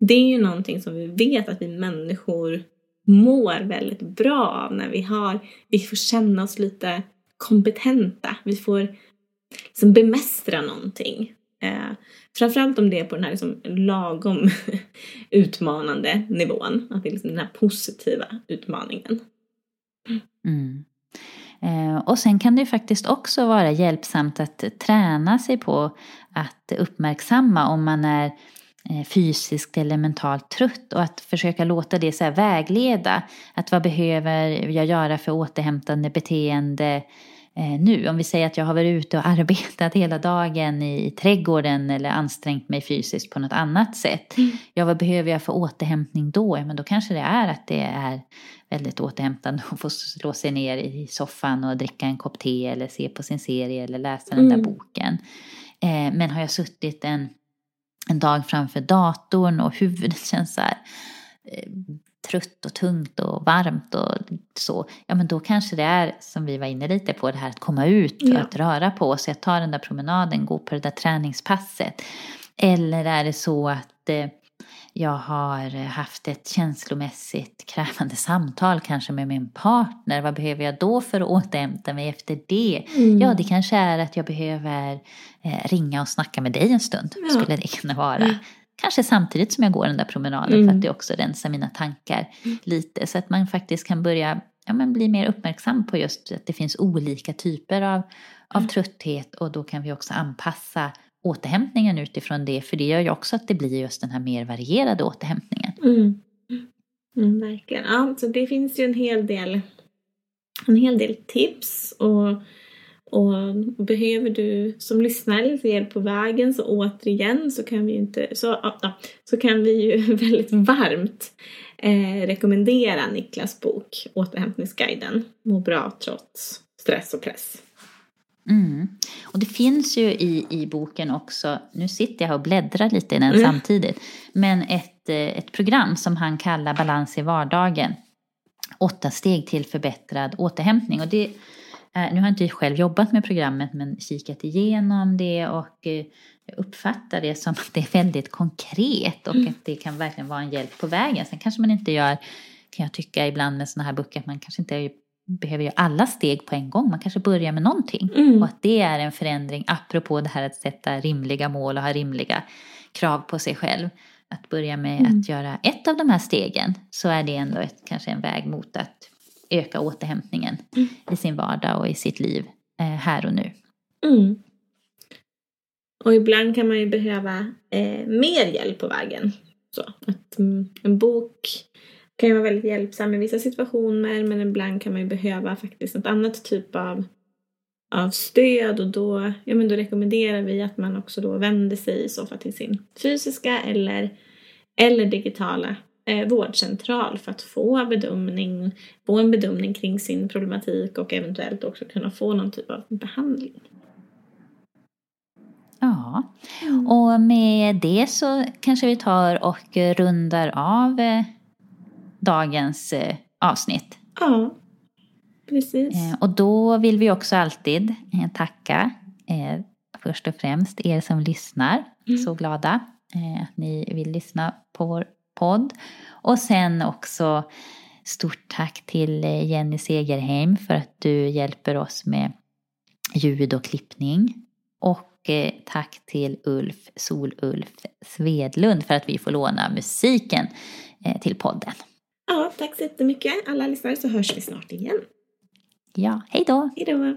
Det är ju någonting som vi vet att vi människor mår väldigt bra av när vi har, vi får känna oss lite kompetenta. Vi får liksom bemästra någonting. Eh, framförallt om det är på den här liksom lagom utmanande nivån. Att det är liksom den här positiva utmaningen. Mm. Eh, och sen kan det ju faktiskt också vara hjälpsamt att träna sig på att uppmärksamma om man är eh, fysiskt eller mentalt trött och att försöka låta det så här vägleda. Att vad behöver jag göra för återhämtande beteende eh, nu? Om vi säger att jag har varit ute och arbetat hela dagen i, i trädgården eller ansträngt mig fysiskt på något annat sätt. Mm. Ja, vad behöver jag för återhämtning då? Ja, men då kanske det är att det är väldigt återhämtande att få slå sig ner i soffan och dricka en kopp te eller se på sin serie eller läsa mm. den där mm. boken. Eh, men har jag suttit en, en dag framför datorn och huvudet känns så här eh, trött och tungt och varmt och så, ja men då kanske det är som vi var inne lite på det här att komma ut och ja. att röra på sig, att ta den där promenaden, gå på det där träningspasset. Eller är det så att eh, jag har haft ett känslomässigt krävande samtal kanske med min partner. Vad behöver jag då för att återhämta mig efter det? Mm. Ja, det kanske är att jag behöver eh, ringa och snacka med dig en stund. Ja. Skulle det kunna vara. Mm. Kanske samtidigt som jag går den där promenaden mm. för att det också rensar mina tankar mm. lite. Så att man faktiskt kan börja ja, men bli mer uppmärksam på just att det finns olika typer av, av mm. trötthet och då kan vi också anpassa återhämtningen utifrån det. För det gör ju också att det blir just den här mer varierade återhämtningen. Mm. Mm, verkligen. Ja, så det finns ju en hel del, en hel del tips. Och, och behöver du som lyssnar lite hjälp på vägen så återigen så kan vi inte, så, så kan vi ju väldigt varmt eh, rekommendera Niklas bok Återhämtningsguiden Må bra trots stress och press. Mm. Och det finns ju i, i boken också, nu sitter jag och bläddrar lite i den mm. samtidigt, men ett, eh, ett program som han kallar Balans i vardagen. Åtta steg till förbättrad återhämtning. Och det, nu har jag inte själv jobbat med programmet men kikat igenom det och eh, uppfattar det som att det är väldigt konkret och mm. att det kan verkligen vara en hjälp på vägen. Sen kanske man inte gör, kan jag tycka ibland med sådana här böcker, att man kanske inte behöver göra alla steg på en gång. Man kanske börjar med någonting. Mm. Och att det är en förändring, apropå det här att sätta rimliga mål och ha rimliga krav på sig själv. Att börja med mm. att göra ett av de här stegen så är det ändå ett, kanske en väg mot att öka återhämtningen mm. i sin vardag och i sitt liv eh, här och nu. Mm. Och ibland kan man ju behöva eh, mer hjälp på vägen. Så att mm, en bok kan ju vara väldigt hjälpsam i vissa situationer men ibland kan man ju behöva faktiskt något annat typ av, av stöd och då, ja, men då rekommenderar vi att man också då vänder sig i så fall till sin fysiska eller, eller digitala eh, vårdcentral för att få bedömning, få en bedömning kring sin problematik och eventuellt också kunna få någon typ av behandling. Ja, och med det så kanske vi tar och rundar av eh, dagens eh, avsnitt. Ja, precis. Eh, och då vill vi också alltid tacka först och främst er som lyssnar. Mm. Så glada att ni vill lyssna på vår podd. Och sen också stort tack till eh, Jenny Segerheim för att du hjälper oss med ljud och klippning. Och tack till Ulf Solulf Svedlund för att vi får låna musiken till podden. Ja, tack så jättemycket alla lyssnare så hörs vi snart igen. Ja, hej då! Hej då!